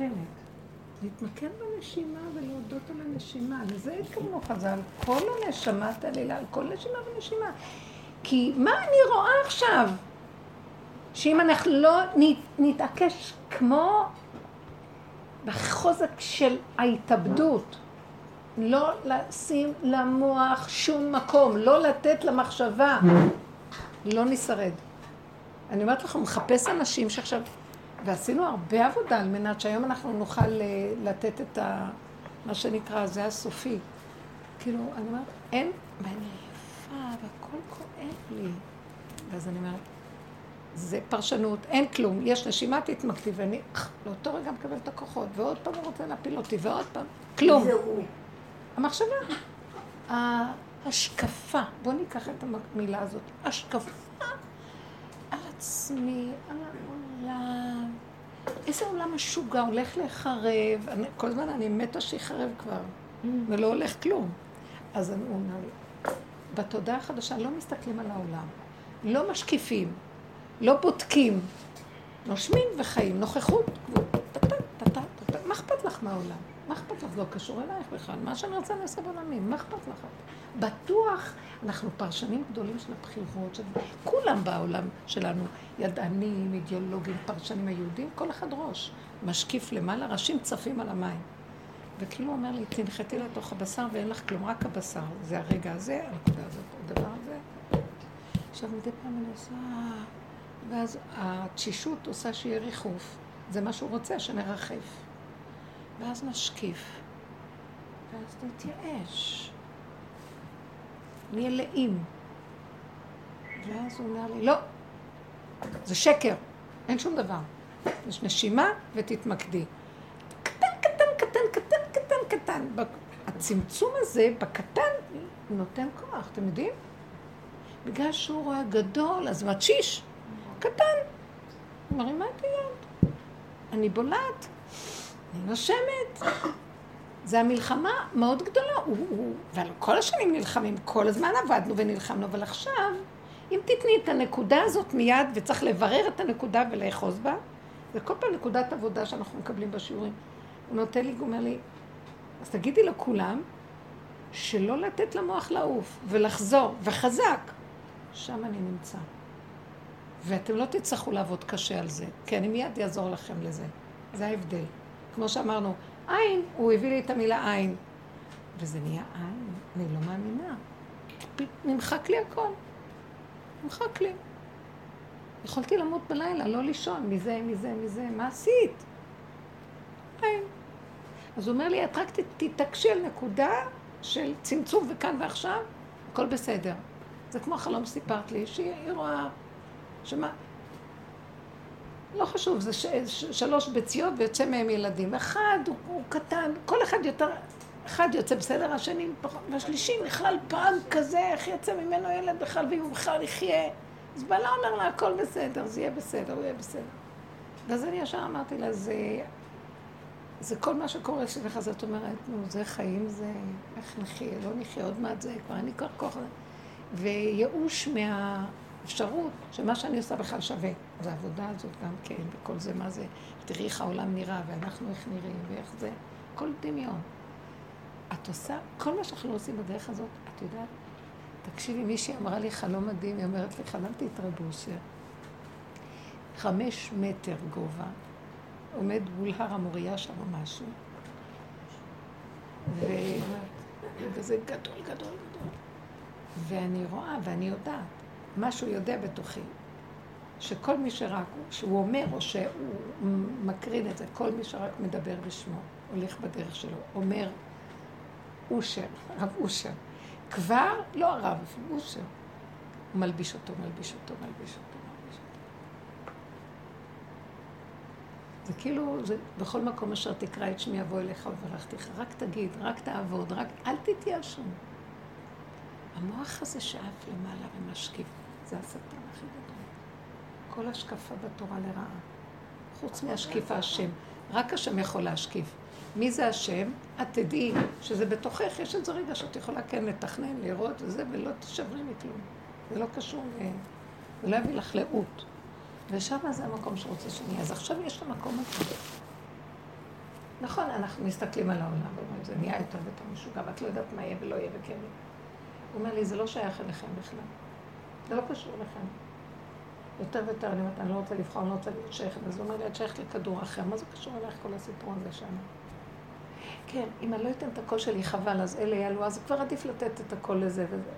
נושמת. להתמקד בנשימה ולהודות על הנשימה. לזה התכוונו חז"ל. כל הנשמה תעלילה, על כל נשימה ונשימה. כי מה אני רואה עכשיו? שאם אנחנו לא נתעקש כמו בחוזק של ההתאבדות, לא לשים למוח שום מקום, לא לתת למחשבה, לא נשרד. אני אומרת לכם, מחפש אנשים שעכשיו, ועשינו הרבה עבודה על מנת שהיום אנחנו נוכל אה, לתת את ה... מה שנקרא, זה הסופי. כאילו, אני אומרת, אין, ואני יפה, והכל כואב לי. ואז אני אומרת, זה פרשנות, אין כלום, יש נשימה, תתמקדי, ואני לאותו רגע מקבל את הכוחות, ועוד פעם הוא רוצה להפיל אותי, ועוד פעם, כלום. המחשבה. ההשקפה, בואו ניקח את המילה הזאת, השקפה על עצמי, על העולם. איזה עולם משוגע, הולך להיחרב, כל הזמן אני מתה שיחרב כבר, mm. ולא הולך כלום. אז אני אומר, בתודעה החדשה לא מסתכלים על העולם, לא משקיפים, לא בודקים, נושמים וחיים, נוכחות, מה אכפת לך מהעולם? מה אכפת לך? זה לא קשור אלייך בכלל. מה שאני רוצה נעשה בעולמי, מה אכפת לך? בטוח, אנחנו פרשנים גדולים של הבחירות, של כולם בעולם שלנו, ידענים, אידיאולוגים, פרשנים היהודים, כל אחד ראש. משקיף למעלה, ראשים צפים על המים. וכאילו הוא אומר לי, תנחתי לתוך הבשר ואין לך כלום, רק הבשר. זה הרגע הזה, הנקודה הזאת, הדבר הזה. עכשיו, מדי פעם אני עושה... ואז התשישות עושה שיהיה ריחוף. זה מה שהוא רוצה, שנרחף. ואז נשקיף, ואז נתייאש. נהיה לאים. ואז הוא אומר לי, לא, זה שקר, אין שום דבר. יש נשימה ותתמקדי. קטן, קטן, קטן, קטן, קטן, קטן. הצמצום הזה, בקטן, נותן כוח, אתם יודעים? בגלל שהוא רואה גדול, אז מתשיש. קטן. מרימה את היד. אני בולעת. אני נושמת. זה המלחמה מאוד גדולה. הוא, הוא, ועל כל השנים נלחמים, כל הזמן עבדנו ונלחמנו, אבל עכשיו, אם תתני את הנקודה הזאת מיד, וצריך לברר את הנקודה ולאחוז בה, זה כל פעם נקודת עבודה שאנחנו מקבלים בשיעורים. הוא נותן לי, הוא אומר לי, אז תגידי לכולם, שלא לתת למוח לעוף, ולחזור, וחזק. שם אני נמצא. ואתם לא תצטרכו לעבוד קשה על זה, כי אני מיד אעזור לכם לזה. זה ההבדל. כמו שאמרנו, עין, הוא הביא לי את המילה עין. וזה נהיה עין, אני לא מאמינה. נמחק לי הכל. נמחק לי. יכולתי למות בלילה, לא לישון, מזה, מזה, מזה, מה עשית? עין. אז הוא אומר לי, את רק תתעקשי על נקודה של צמצום וכאן ועכשיו, הכל בסדר. זה כמו החלום סיפרת לי, שהיא רואה, שמה, לא חשוב, זה ש, שלוש ביציות ויוצא מהם ילדים. אחד הוא, הוא קטן, כל אחד יותר, אחד יוצא בסדר, השני פחות, והשלישי בכלל פג כזה, איך יוצא ממנו ילד בכלל, ואם הוא בכלל יחיה. אז בעלה אומר לה, הכל בסדר, זה יהיה בסדר, הוא יהיה בסדר. ואז אני ישר אמרתי לה, זה, זה כל מה שקורה שלך, זאת אומרת, נו, זה חיים, זה, איך נחיה, לא נחיה, עוד מעט זה, כבר אין לי כוח כוח. וייאוש מה... אפשרות שמה שאני עושה בכלל שווה. אז העבודה הזאת גם כן, וכל זה, מה זה, תראי איך העולם נראה, ואנחנו איך נראים, ואיך זה, כל דמיון. את עושה, כל מה שאנחנו עושים בדרך הזאת, את יודעת, תקשיבי, מישהי אמרה לי חלום מדהים, היא אומרת לי, חלמתי את רבוסיה. חמש מטר גובה, עומד מול הר המוריה שם או משהו, וזה גדול, גדול, גדול. ואני רואה, ואני יודעת, משהו יודע בתוכי, שכל מי שרק, שהוא אומר או שהוא מקרין את זה, כל מי שרק מדבר בשמו, הולך בדרך שלו, אומר אושר, הרב אושר. כבר, לא הרב, אושר. הוא מלביש אותו, מלביש אותו, מלביש אותו, מלביש אותו. זה כאילו, זה בכל מקום אשר תקרא את שמי אבוא אליך וברכתיך, רק תגיד, רק תעבוד, רק אל תתייאשו. המוח הזה שאף למעלה ומשקיף. זה השטן הכי גדול. כל השקפה בתורה לרעה. חוץ מהשקיף השם. רק השם יכול להשקיף. מי זה השם? את תדעי שזה בתוכך, יש איזה רגע שאת יכולה כן לתכנן, לראות וזה, ולא תשברי מכלום. זה לא קשור, זה לא יביא לך לאות. ושם זה המקום שרוצה שנהיה. אז עכשיו יש את המקום הזה. נכון, אנחנו מסתכלים על העולם ואומרים, זה נהיה יותר ויותר משוגע, ואת לא יודעת מה יהיה ולא יהיה וכן. הוא אומר לי, זה לא שייך אליכם בכלל. זה לא קשור אליכם. יותר ויותר אני אומרת, אני לא רוצה לבחור, אני לא רוצה להיות שייכת. אז הוא אומר לי, את שייכת לכדור אחר, מה זה קשור אלייך כל הסיפור הזה שם? כן, אם אני לא אתן את הקול שלי, חבל, אז אלה יעלו, אז כבר עדיף לתת את הקול לזה וזה.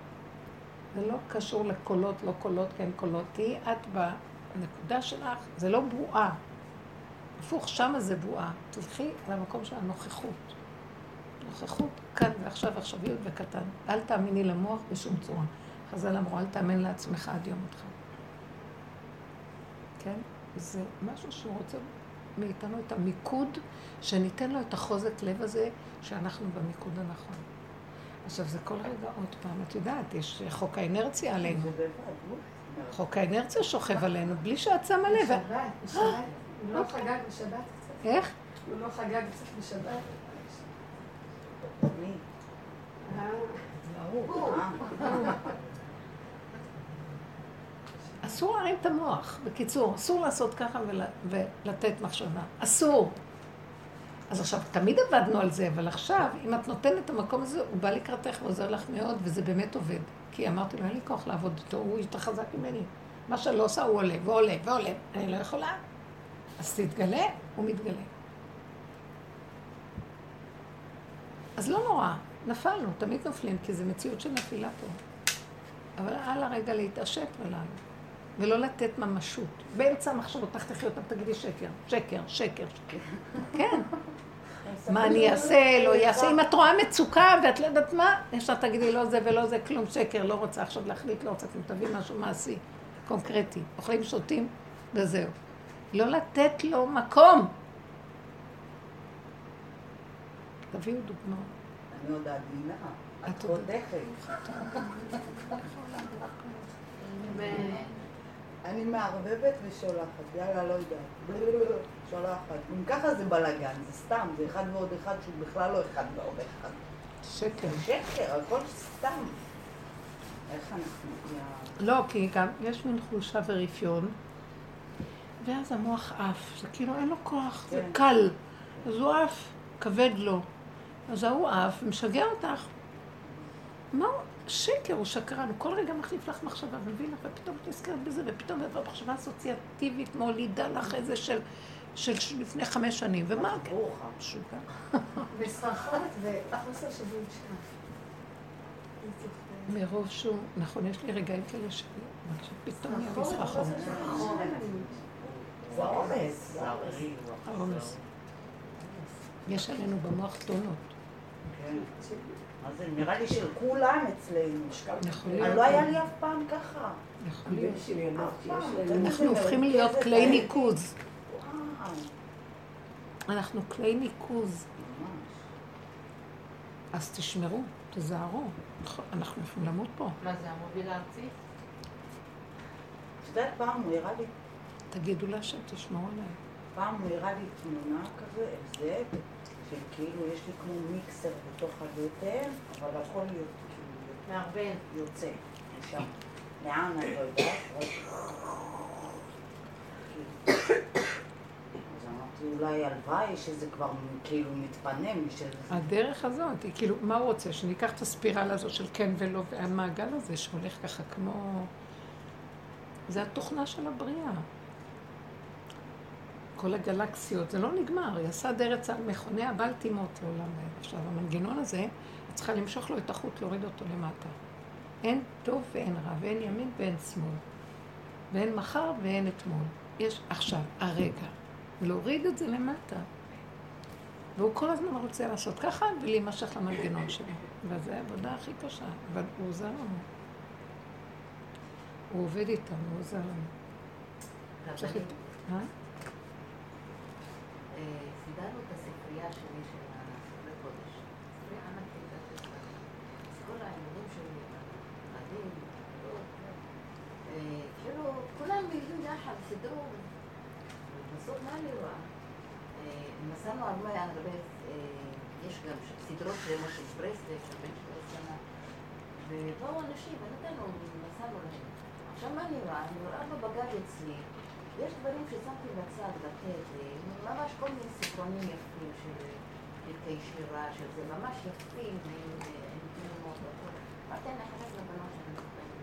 זה לא קשור לקולות, לא קולות, כן קולות. תהיי את בנקודה שלך, זה לא בועה. הפוך, שמה זה בועה. תלכי למקום של הנוכחות. נוכחות כאן ועכשיו, עכשוויות וקטן. אל תאמיני למוח בשום צורה. חז"ל אמרו, אל תאמן לעצמך עד יום אותך. כן? זה משהו שהוא רוצה מאיתנו את המיקוד, שניתן לו את החוזק לב הזה, שאנחנו במיקוד הנכון. עכשיו, זה כל רגע עוד פעם, את יודעת, יש חוק האנרציה עלינו. חוק האנרציה שוכב עלינו, בלי שאת שמה לב. בשבת, בשבת. הוא לא חגג בשבת קצת. איך? הוא לא חגג קצת בשבת. מי? אה. אסור להרים את המוח. בקיצור, אסור לעשות ככה ול, ולתת מחשבה. אסור. אז עכשיו, תמיד עבדנו על זה, אבל עכשיו, אם את נותנת את המקום הזה, הוא בא לקראתך ועוזר לך מאוד, וזה באמת עובד. כי אמרתי לו, אין לי כוח לעבוד איתו, הוא יותר חזק ממני. מה שאני לא עושה, הוא עולה ועולה ועולה. אני לא יכולה. אז תתגלה, הוא מתגלה. אז לא נורא, נפלנו, תמיד נופלים, כי זו מציאות של נפילה פה. אבל על הרגע להתעשת ולעלות. ולא לתת ממשות. באמצע המחשבות, תחתכי אותם, תגידי שקר, שקר, שקר, שקר. כן. מה אני אעשה, לא אעשה. אם את רואה מצוקה ואת לא יודעת מה, ישר תגידי לא זה ולא זה, כלום שקר, לא רוצה עכשיו להחליט, לא רוצה, אתם תביאי משהו מעשי, קונקרטי. אוכלים, שותים, וזהו. לא לתת לו מקום. תביאו דוגמאות. אני עוד עדינה, את חותכת. אני מערבבת ושולחת, יאללה, לא יודעת. שולחת. אם ככה זה בלאגן, זה סתם, זה אחד ועוד אחד שהוא בכלל לא אחד ועוד אחד. שקר. שקר, הכל סתם. איך אנחנו... לא, כי גם יש מין חולשה ורפיון, ואז המוח עף. זה כאילו אין לו כוח, זה כן. קל. אז הוא עף, כבד לו. אז ההוא עף ומשגע אותך. מה הוא? שקר, הוא שקרן, הוא כל רגע מחליף לך מחשבה ומביא לך, ופתאום את נזכרת בזה, ופתאום את מחשבה אסוציאטיבית מולידה לך איזה של, של לפני חמש שנים, ומה? ברוך משוגע. וסחרחורת וחוסר שיווי משקל. מרוב שהוא, נכון, יש לי רגעים כאלה שפתאום נהיה מסחרחורת. זה העומס. העומס. יש עלינו במוח טונות. זה, נראה לי של כולם אצלנו. אני לא היה לי אף פעם ככה. אנחנו הופכים להיות כלי ניקוז. אנחנו כלי ניקוז. אז תשמרו, תזהרו. אנחנו יכולים למות פה. מה זה, המוביל הארצי? את יודעת, פעם הוא הראה לי... תגידו לה שתשמעו עליהם. פעם הוא הראה לי תמונה כזה, זה, שכאילו יש לי כמו מיקסר בתוך הבטן, אבל כאילו... מערבן. יוצא משם. לאן אני לא יודעת, אולי הלוואי שזה כבר כאילו מתפנה משל... הדרך הזאת, היא כאילו, מה הוא רוצה? שניקח את הספירלה הזו של כן ולא, והמעגל הזה שהולך ככה כמו... זה התוכנה של הבריאה. כל הגלקסיות, זה לא נגמר, היא עשה דרך על מכוני הבל תימות לעולם. עכשיו, המנגנון הזה, את צריכה למשוך לו את החוט, להוריד אותו למטה. אין טוב ואין רע, ואין ימין ואין שמאל. ואין מחר ואין אתמול. יש עכשיו, הרגע. להוריד את זה למטה. והוא כל הזמן רוצה לעשות ככה ולהימשך למנגנון שלו. וזו העבודה הכי קשה, אבל הוא עוזר לנו. הוא עובד איתנו, הוא עוזר לנו. צריך... אה? סידרנו את הספרייה שלי של הספרי קודש. ספרייה ענקית, אז כל הלימודים שלי, מדהים, כאילו, כולם הגיעו יחד, סידרו. בסוף מה אני רואה? נסענו הרבה, הרבה, יש גם סדרות של ברסלב, של בן שלוש שנה, ובאו אנשים, ונתנו, נסענו להם. עכשיו מה אני רואה? אני רואה בבגד אצלי ויש דברים ששמתי בצד לתת, ממש כל מיני ספרונים יפים של פרקי שירה, של זה, ממש יפים, עם תמונות והכל. אמרתי, אני נכנס לבנות שאני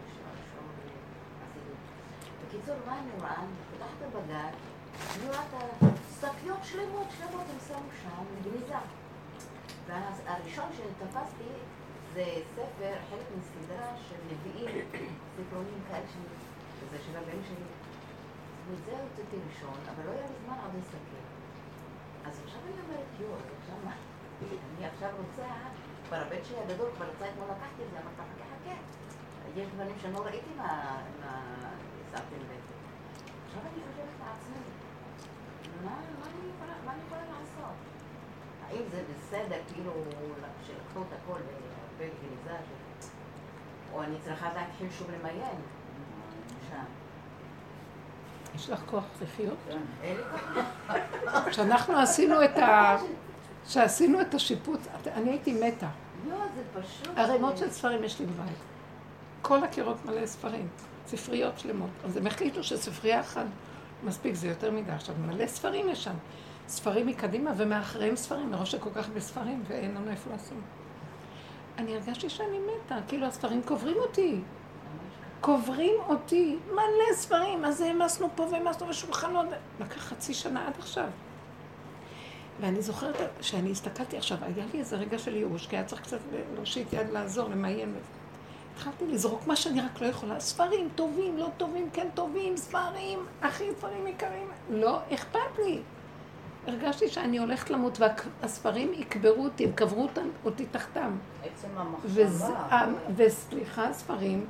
לשיר ראשון בחסידות. בקיצור, מה אני רואה? את הבגד, אני רואה את השקיות שלמות, שלמות, הם שמו שם, גניזה. ואז הראשון שתפסתי זה ספר, חלק מסדרה של נביאים, ספרונים כאלה. שזה של הבן שלי. ואת זה הוצאתי ראשון, אבל לא היה לי זמן עוד להסתכל. אז עכשיו אני אומרת, יואו, עכשיו מה? אני עכשיו רוצה, כבר הבן שלי הגדול כבר יצא אתמול לקחתי את זה, אמרתי, חכה, חכה. יש דברים שאני לא ראיתי מה שמתם לב. עכשיו אני חושבת לעצמי, מה אני יכולה- לעשות? האם זה בסדר, כאילו, שלקחו את הכל והרבה גניזה, ש- או אני צריכה להתחיל שוב למיין שם. יש לך כוח לחיות? כשאנחנו עשינו את ה... כשעשינו את השיפוץ, אני הייתי מתה. לא, זה פשוט... ערימות של ספרים יש לי בבית. כל הקירות מלא ספרים, ספריות שלמות. אז הם החליטו שספרייה אחת מספיק, זה יותר מדי. עכשיו, מלא ספרים יש שם. ספרים מקדימה ומאחריהם ספרים, מראש שכל כך הרבה ספרים ואין לנו איפה לשים. אני הרגשתי שאני מתה, כאילו הספרים קוברים אותי. קוברים אותי, מלא ספרים, אז העמסנו פה והעמסנו בשולחנות. לקח חצי שנה עד עכשיו. ואני זוכרת שאני הסתכלתי עכשיו, היה לי איזה רגע של ייאוש, כי היה צריך קצת להושיט יד לעזור, למיין. התחלתי לזרוק מה שאני רק לא יכולה, ספרים טובים, לא טובים, כן טובים, ספרים, הכי ספרים יקרים, לא אכפת לי. הרגשתי שאני הולכת למות והספרים יקברו אותי, הם קברו אותם, אותי תחתם. עצם המחשבה. וסליחה, ספרים,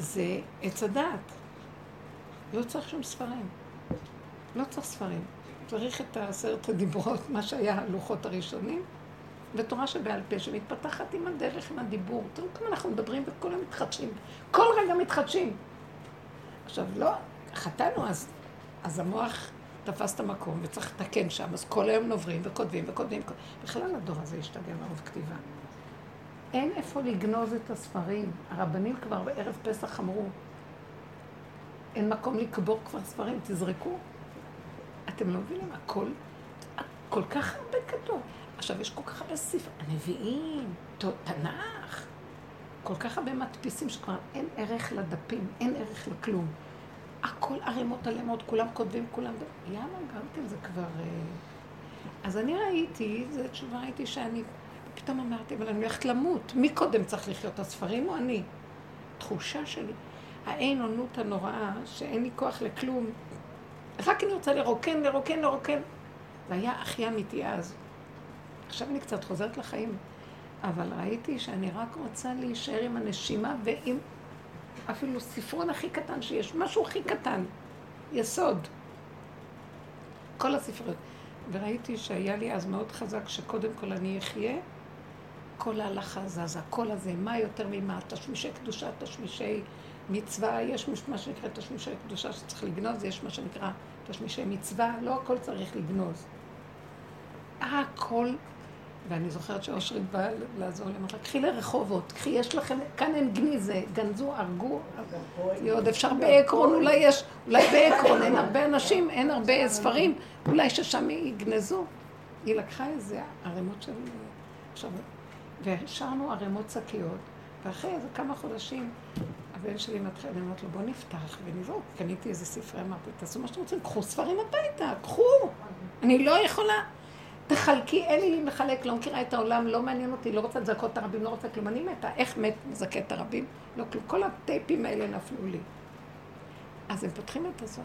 זה עץ הדעת. לא צריך שום ספרים. לא צריך ספרים. צריך את עשרת הדיברות, מה שהיה הלוחות הראשונים, ותורה שבעל פה שמתפתחת עם הדרך, עם הדיבור. תראו כמה אנחנו מדברים וכל היום מתחדשים. כל רגע מתחדשים. עכשיו, לא, חטאנו אז, אז המוח תפס את המקום וצריך לתקן שם, אז כל היום נוברים וכותבים וכותבים. בכלל הדור הזה השתגע מרוב כתיבה. אין איפה לגנוז את הספרים. הרבנים כבר בערב פסח אמרו, אין מקום לקבור כבר ספרים, תזרקו. אתם לא מבינים, הכל, כל כך הרבה כתוב. עכשיו, יש כל כך הרבה ספר, הנביאים, תנ"ך, כל כך הרבה מדפיסים שכבר אין ערך לדפים, אין ערך לכלום. הכל ערימות עלימות, כולם כותבים, כולם... יאללה, גם כן זה כבר... אה, אז אני ראיתי, זו תשובה ראיתי שאני... פתאום אמרתי, אבל אני הולכת למות. מי קודם צריך לחיות, הספרים או אני? תחושה שלי, האין אונות הנוראה, שאין לי כוח לכלום. רק אני רוצה לרוקן, לרוקן, לרוקן. זה היה הכי אמיתי אז. עכשיו אני קצת חוזרת לחיים, אבל ראיתי שאני רק רוצה להישאר עם הנשימה ועם אפילו ספרון הכי קטן שיש, משהו הכי קטן, יסוד. כל הספריות. וראיתי שהיה לי אז מאוד חזק שקודם כל אני אחיה, כל ההלכה זזה, כל הזה, מה יותר ממה, תשמישי קדושה, תשמישי מצווה, יש מה שנקרא תשמישי קדושה שצריך לגנוז, יש מה שנקרא תשמישי מצווה, לא הכל צריך לגנוז. הכל, ואני זוכרת שאושרית באה לעזור לי, אמרת לה, קחי לרחובות, קחי, יש לכם, כאן אין גניזה, גנזו, הרגו, עוד אפשר בעקרון, אולי יש, אולי בעקרון אין הרבה אנשים, אין הרבה ספרים, אולי ששם יגנזו. היא לקחה איזה ערימות של... עכשיו, והשארנו ערימות שקיות, ואחרי איזה כמה חודשים, הבן שלי מתחיל, אני אומרת לו, בוא נפתח ונזרוק. קניתי איזה ספרי, אמרתי, תעשו מה שאתם רוצים, קחו ספרים הביתה, קחו. אני לא יכולה. תחלקי, אין לי לחלק, לא מכירה את העולם, לא מעניין אותי, לא רוצה לזכות את הרבים, לא רוצה כלום. אני מתה, איך מת מזכה את הרבים? לא כלום. כל הטייפים האלה נפלו לי. אז הם פותחים את הזמן.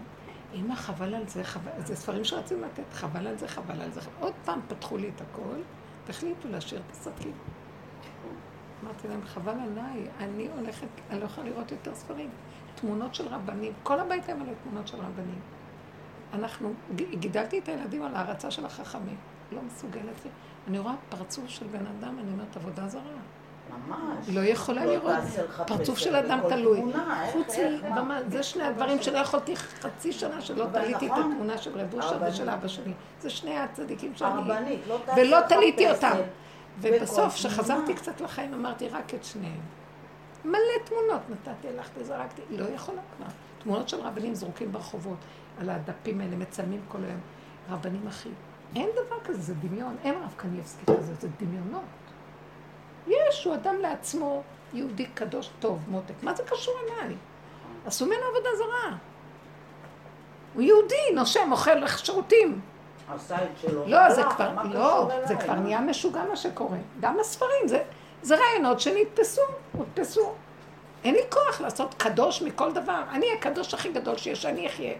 אמא, חבל על זה, חבל, זה ספרים שרצינו לתת, חבל על זה, חבל על זה. עוד פעם פתחו לי את הכל, והחליטו להשאיר את השקים. אמרתי להם, חבל עליי, אני הולכת, אני לא יכולה לראות יותר ספרים. תמונות של רבנים, כל הבית היה מלא תמונות של רבנים. אנחנו, גידלתי את הילדים על הערצה של החכמים. לא מסוגלת זה. אני רואה פרצוף של בן אדם, אני אומרת, עבודה זרה. ממש. לא יכולה לא לראות. פרצוף של אדם תלוי. חוץ מבמה, זה שני הדברים שלא יכולתי חצי שנה שלא תליתי את נכון. התמונה של רב אושר הרבנית. ושל אבא שלי. זה שני הצדיקים שאני... לא ולא תליתי אותם. ובסוף, כשחזרתי. קצת לחיים, אמרתי רק את שניהם. מלא תמונות נתתי, הלכתי, זרקתי, לא יכולה כבר. תמונות של רבנים זרוקים ברחובות, על הדפים האלה, מצלמים כל היום. רבנים אחי. אין דבר כזה, זה דמיון. אין רב קניבסקי כזה, זה דמיונות. יש, הוא אדם לעצמו, יהודי קדוש טוב, מותק. מה זה קשור אליי? עשו ממנו עבודה זרה. הוא יהודי, נושם, אוכל שירותים. עשה את שלו. לא, זה כבר, לא, זה? כבר נהיה משוגע מה שקורה. גם הספרים, זה, רעיונות שנתפסו, הודפסו. אין לי כוח לעשות קדוש מכל דבר. אני הקדוש הכי גדול שיש, אני אחיה.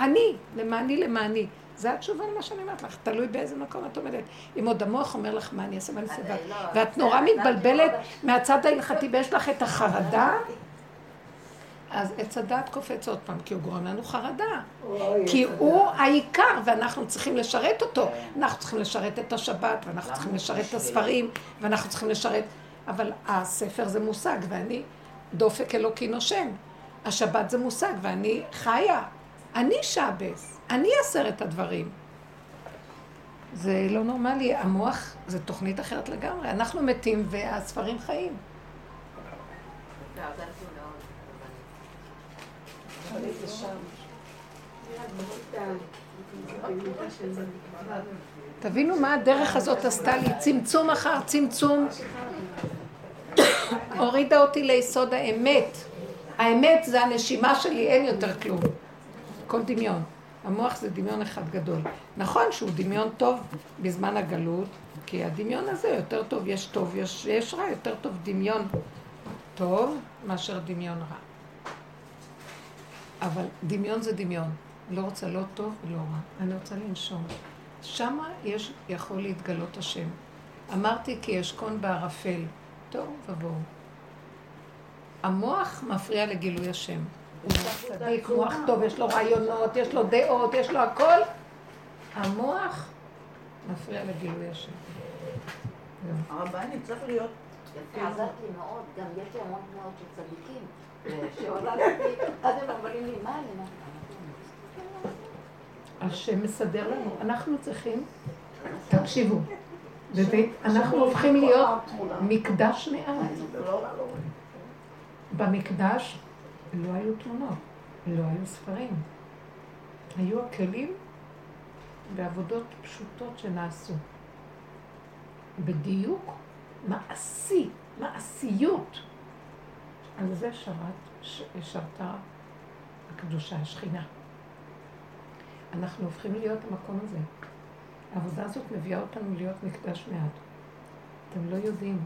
אני, למעני למעני. זה התשובה למה שאני אומרת לך, תלוי באיזה מקום את עומדת. אם עוד המוח אומר לך מה אני אעשה אעשה, אז, ואת- לא, ואת נורא מתבלבלת מהצד ההלכתי ויש לך את החרדה, אז עץ הדעת קופץ עוד פעם, כי הוא גורם לנו חרדה. כי הוא העיקר, ואנחנו צריכים לשרת אותו. אנחנו צריכים לשרת את השבת, ואנחנו צריכים לשרת את הספרים, ואנחנו צריכים לשרת... אבל הספר זה מושג, ואני דופק אלוקי נושם. השבת זה מושג, ואני חיה. אני שבס, אני אעשר את הדברים. זה לא נורמלי, המוח זה תוכנית אחרת לגמרי. אנחנו מתים והספרים חיים. תבינו מה הדרך הזאת עשתה לי, צמצום אחר צמצום. הורידה אותי ליסוד האמת. האמת זה הנשימה שלי, אין יותר כלום. הכל דמיון. המוח זה דמיון אחד גדול. נכון שהוא דמיון טוב בזמן הגלות, כי הדמיון הזה יותר טוב, יש טוב, יש, יש רע, יותר טוב דמיון טוב מאשר דמיון רע. אבל דמיון זה דמיון. לא רוצה לא טוב ולא רע. אני רוצה לנשום. שמה יש, יכול להתגלות השם. אמרתי כי אשכון בערפל. טוב ובואו. המוח מפריע לגילוי השם. הוא צדיק, מוח טוב, יש לו רעיונות, יש לו דעות, יש לו הכל. המוח מפריע לגילוי השם. זהו. הרבני צריך להיות... עזרת לי מאוד, גם יש לי המון תמונות של צדיקים, השם מסדר לנו. אנחנו צריכים, תקשיבו, אנחנו הופכים להיות מקדש מעט. במקדש לא היו תמונות, לא היו ספרים. היו הכלים בעבודות פשוטות שנעשו. בדיוק מעשי, מעשיות. על זה שרת, שרתה הקדושה, השכינה. אנחנו הופכים להיות המקום הזה. העבודה הזאת מביאה אותנו להיות מקדש מעט. אתם לא יודעים.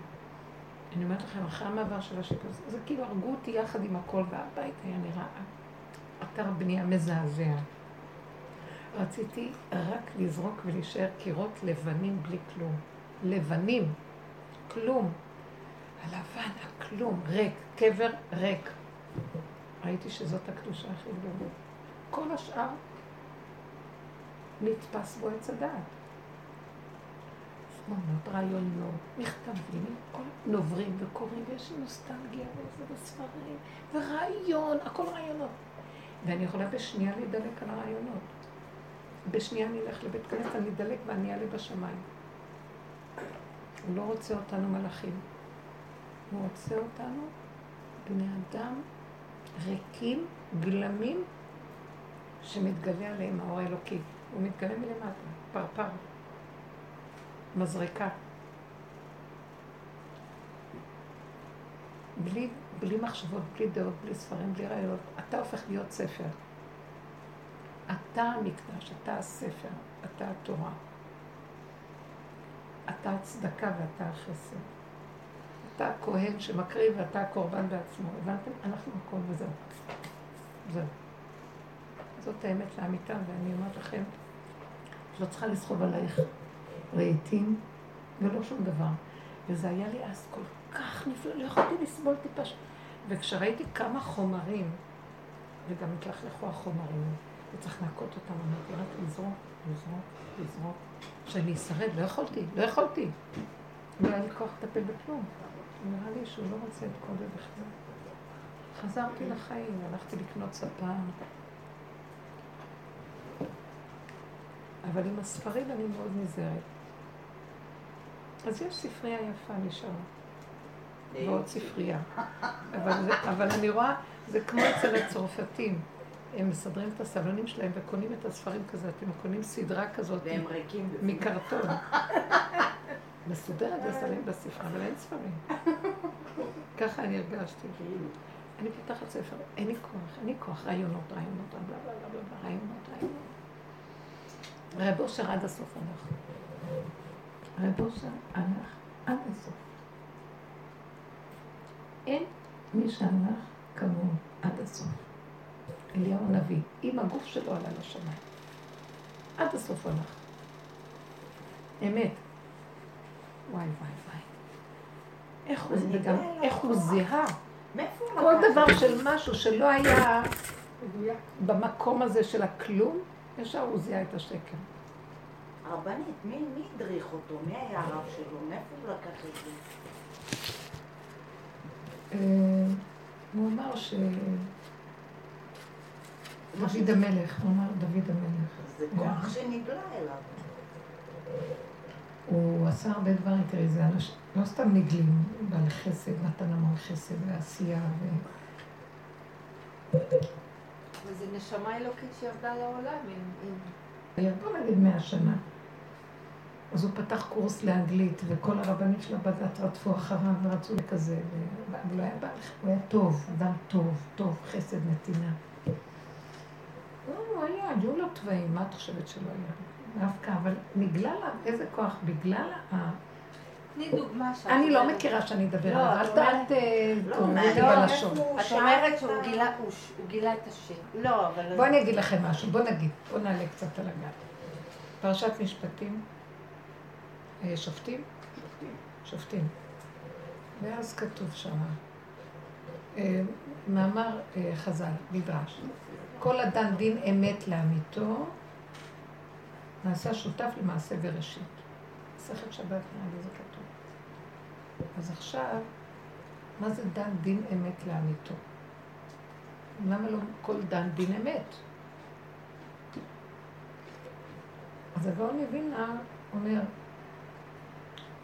אני אומרת לכם, אחרי המעבר של זה- זה כאילו הרגו אותי יחד עם הכל, והבית היה נראה אתר בנייה מזעזע. רציתי רק לזרוק ולהישאר קירות לבנים בלי כלום. לבנים, כלום. הלבן, הכלום, ריק, קבר ריק. ראיתי שזאת הקדושה הכי גדולה. כל השאר נתפס בו עץ הדעת. תמונות, רעיונות, מכתבים, כל נוברים וקוראים, ויש נוסטלגיה וזה בספרים, ורעיון, הכל רעיונות. ואני יכולה בשנייה להידלק על הרעיונות. בשנייה אני אלך לבית כנסת, אני אדלק ואני אעלה בשמיים. הוא לא רוצה אותנו מלאכים. הוא אותנו בני אדם ריקים, גלמים, שמתגלה עליהם האור האלוקי. הוא מתגלה מלמטה, פרפר, מזרקה. בלי, בלי מחשבות, בלי דעות, בלי ספרים, בלי רעיונות. אתה הופך להיות ספר. אתה המקדש, אתה הספר, אתה התורה. אתה הצדקה ואתה החסד. אתה הכהן שמקריב ואתה הקורבן בעצמו. הבנתם? אנחנו הכל וזהו. זהו. זאת האמת לאמיתה, ואני אומרת לכם, את לא צריכה לסחוב עלייך רהיטים ולא שום דבר. וזה היה לי אז כל כך נפלא, לא יכולתי לסבול טיפה. ש- וכשראיתי כמה חומרים, וגם התלכלכו החומרים, וצריך להכות אותם, אמרתי, רק לזרוק, לזרוק, לזרוק, שאני אשרד, לא יכולתי, לא יכולתי. לא היה לי כוח לטפל בכלום. נראה לי שהוא לא רוצה את כל זה בכלל. חזרתי לחיים, הלכתי לקנות ספה. אבל עם הספרים אני מאוד נזהרת. אז יש ספרייה יפה נשארה, ועוד ספרייה. אבל, זה, אבל אני רואה, זה כמו אצל הצרפתים. הם מסדרים את הסבלנים שלהם וקונים את הספרים כזה, אתם קונים סדרה כזאת והם ריקים. מקרטון. מסודרת ושמים בספרה, אבל אין ספרים. ככה אני הרגשתי. אני פותחת ספר, אין לי כוח, אין לי כוח, רעיונות, רעיונות, רעיונות, רעיונות. רב אושר עד הסוף הלך. רב אושר הלך עד הסוף. אין מי שהלך כמוהו עד הסוף. אליהו הנביא, עם הגוף שלו עלה לשמיים. עד הסוף הלך. אמת. וואי וואי וואי. איך הוא, נגלה איך הוא זיהה. כל דבר? של משהו שלא היה. במקום הזה של הכלום, ישר הוא זיהה את השקר. הרבנית, מי הדריך אותו? מי היה הרב שלו? מאיפה הוא לקח את זה? אה, הוא אמר ש... דוד המלך, הוא אמר דוד המלך. זה כוח שנגלה אליו. הוא עשה הרבה דברים, תראי, זה אנשים, לא סתם נגלים, בעל חסד, נתן המון חסד ועשייה, ו... וזו נשמה אלוקית שירדה לעולם עם... עם- ירדו נגיד מאה שנה. אז הוא פתח קורס לאנגלית, וכל הרבנים של הבת רדפו אחריו ורצו לכזה, אבל הוא היה, הוא היה טוב, אדם טוב, טוב, חסד, נתינה. לא, הוא היה, היו לו תוואים, מה את חושבת שלא היה? דווקא, אבל נגלה לה איזה כוח, בגלל ה... תני דוגמה שאת אני לא. מכירה שאני אדבר לא, עליו, אל אומרת- ת- אל לא, בלשון. הוא את אומרת שהוא גילה, את השם. לא, אבל... בואי אני אגיד לכם משהו, בואו נגיד, בואו נעלה קצת על הגב. פרשת משפטים, אה, שופטים? שופטים. ואז כתוב שם, אה, מאמר אה, חז"ל, מדרש, כל אדם דין אמת לאמיתו, נעשה שותף למעשה בראשית. מסכת שבת נראה לי זה כתוב. אז עכשיו, מה זה דן דין אמת לאמיתו? למה לא כל דן דין אמת? אז הגאון מווילנה אומר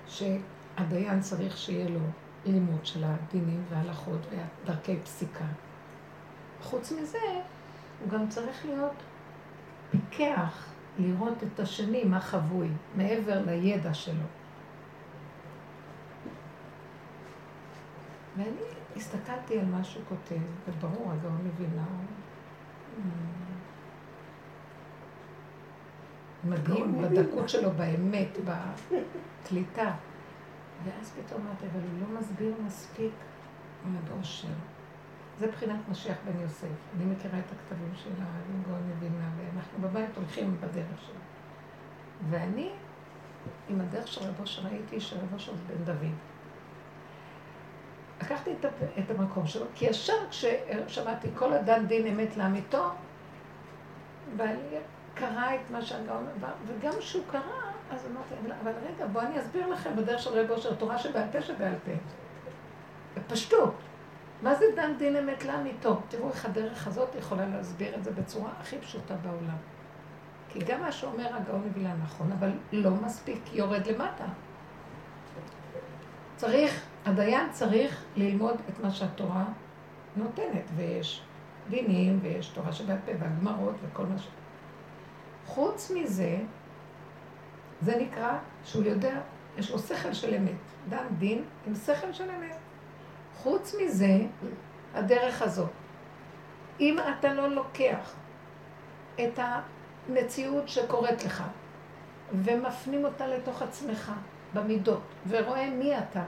שהדיין צריך שיהיה לו לימוד של הדינים וההלכות ודרכי פסיקה. חוץ מזה, הוא גם צריך להיות פיקח, לראות את השני, מה חבוי, מעבר לידע שלו. ואני הסתכלתי על מה שהוא כותב, וברור, הגאון מווילנה מדהים בדקות שלו, באמת, בקליטה. ואז פתאום אמרתי, אבל הוא לא מסביר מספיק על אושר. זה בחינת משיח בן יוסף. אני מכירה את הכתבים של הגאון מבינה, ואנחנו בבית הולכים בדרך שלו. ואני, עם הדרך של רבו שראיתי, שרבו אושר זה בן דוד. לקחתי את, המקום שלו, כי ישר כששמעתי כל אדם דין אמת לאמיתו, בעלי קרא את מה שהגאון עבר, וגם כשהוא קרא, אז אמרתי, אבל, רגע, בואו אני אסביר לכם בדרך של רב אושר, תורה שבעל פה שבעל פה. בפשטות. מה זה דן דין אמת לאמיתו? תראו איך הדרך הזאת יכולה להסביר את זה בצורה הכי פשוטה בעולם. כי גם מה שאומר הגאון מבילה נכון, אבל לא מספיק יורד למטה. צריך, הדיין צריך ללמוד את מה שהתורה נותנת, ויש דינים, ויש תורה שבעל פה, והגמרות, וכל מה ש... חוץ מזה, זה נקרא שהוא יודע, יש לו שכל של אמת. דן דין עם שכל של אמת. חוץ מזה, הדרך הזאת. אם אתה לא לוקח את המציאות שקורית לך ומפנים אותה לתוך עצמך במידות ורואה מי אתה,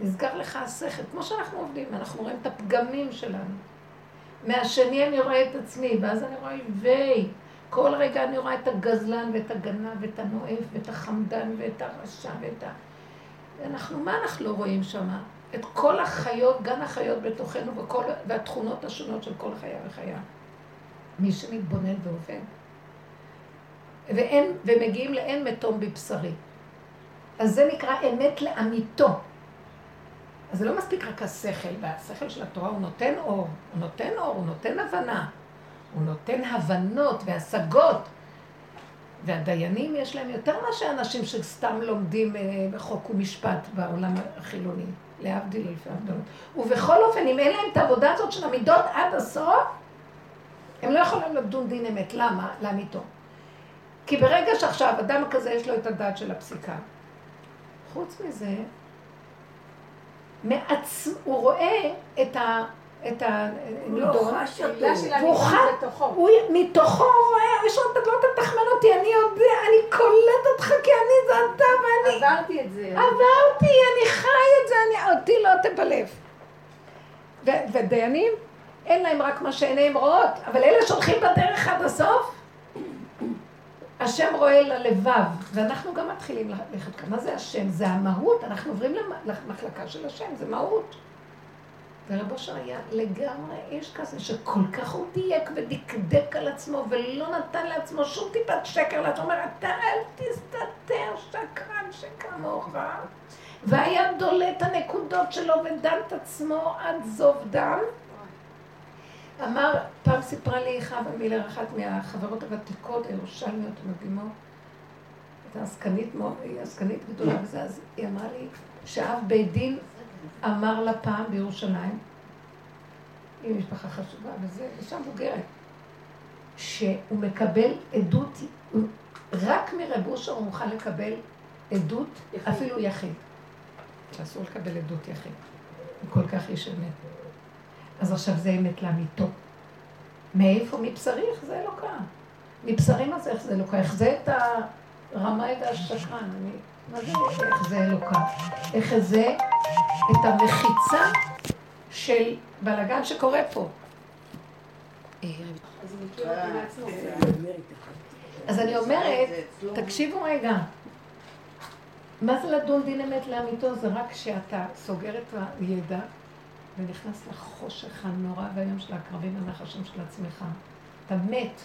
נסגר לך השכל, כמו שאנחנו עובדים, אנחנו רואים את הפגמים שלנו. מהשני אני רואה את עצמי, ואז אני רואה ויי. כל רגע אני רואה את הגזלן ואת הגנב ואת הנואף ואת החמדן ואת הרשע ואת ה... אנחנו, מה אנחנו לא רואים שם? את כל החיות, גן החיות בתוכנו וכל, והתכונות השונות של כל חיה וחיה. מי שמתבונן ועובד. ואין, ומגיעים לאין מתום בבשרי. אז זה נקרא אמת לאמיתו. אז זה לא מספיק רק השכל, והשכל של התורה הוא נותן אור, הוא נותן אור, הוא נותן הבנה, הוא נותן הבנות והשגות. והדיינים יש להם יותר מאשר אנשים שסתם לומדים אה, חוק ומשפט בעולם החילוני, להבדיל אלפי הבדלות. ובכל אופן, אם אין להם את העבודה הזאת של המידות עד הסוף, הם לא יכולים לדון דין אמת. למה? לאמיתו. כי ברגע שעכשיו אדם כזה יש לו את הדעת של הפסיקה, חוץ מזה, מעצ... הוא רואה את ה... את הנידון, והוא חש, הוא מתוכו רואה, יש עוד לא תתחמן אותי, אני יודע, אני קולט אותך כי אני זה אתה ואני... עברתי את זה. עברתי, אני חי את זה, אני, אותי לא תבלב. ודיינים, אין להם רק מה שעיניהם רואות, אבל אלה שהולכים בדרך עד הסוף, השם רואה ללבב, ואנחנו גם מתחילים ללכת. מה זה השם? זה המהות, אנחנו עוברים למחלקה של השם, זה מהות. ורב אושר היה לגמרי איש כזה, שכל כך הוא דייק ודקדק על עצמו, ולא נתן לעצמו שום טיפת שקר לעצמו, אומר, אתה אל תסתתר, שקרן שכמוך. והיה דולה את הנקודות שלו ודן את עצמו עד זוב דם. אמר, פעם סיפרה לי חווה מילר, אחת מהחברות הוותיקות, הירושלמיות המדהימות, הייתה עסקנית, עסקנית גדולה וזה, אז היא אמרה לי שאב בית דין אמר לה פעם בירושלים, היא משפחה חשובה וזה, אישה מבוגרת, שהוא מקבל עדות, רק מרב אושר הוא מוכן לקבל עדות, יחיד. אפילו יחיד. שאסור לקבל עדות יחיד. הוא כל כך איש אמת. אז עכשיו זה אמת לאמיתו. מאיפה? מבשרי איך זה אלוקה. מבשרי מה זה איך זה אלוקה? איך זה את הרמאי והשקרן? אני... מה זה איך זה אלוקה? איך זה את המחיצה של בלאגן שקורה פה. אז אני אומרת, תקשיבו רגע, מה זה לדון דין אמת לאמיתו? זה רק כשאתה סוגר את הידע ונכנס לחושך הנורא והיום של הקרבים הנחשים של עצמך. אתה מת.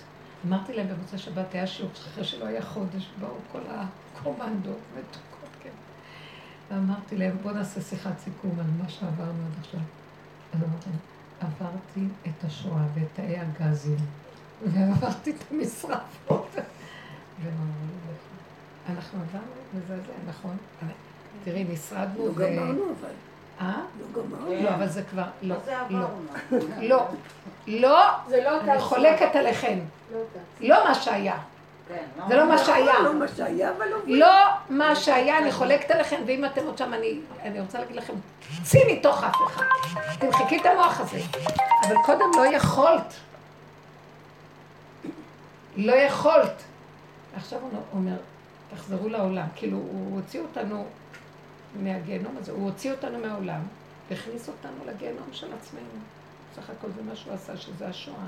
אמרתי להם במוצאי שבת, היה שיעור אחרי שלא היה חודש, באו כל הקומנדו מתוקות, כן. ואמרתי להם, בואו נעשה שיחת סיכום על מה שעברנו עד עכשיו. אז אמרתי עברתי את השואה ואת תאי הגזים, ועברתי את המשרפות. אנחנו עברנו וזה זה, נכון. תראי, נשרדנו לא גמרנו אבל. אה? לא גמרנו. לא, אבל זה כבר, לא. זה לא. לא. לא, זה לא אני חולקת עליכם. לא. לא מה שהיה. כן, זה לא מה שהיה. לא מה שהיה, אבל לא... לא מה שהיה, אני חולקת עליכם, ואם אתם עוד שם, אני, אני רוצה להגיד לכם, צאי מתוך אף אחד. תמחקי את המוח הזה. אבל קודם לא יכולת. לא יכולת. עכשיו הוא אומר, תחזרו לעולם. כאילו, הוא הוציא אותנו מהגיהנום הזה, הוא הוציא אותנו מהעולם, והכניס אותנו לגיהנום של עצמנו. סך הכל זה מה שהוא עשה, שזה השואה.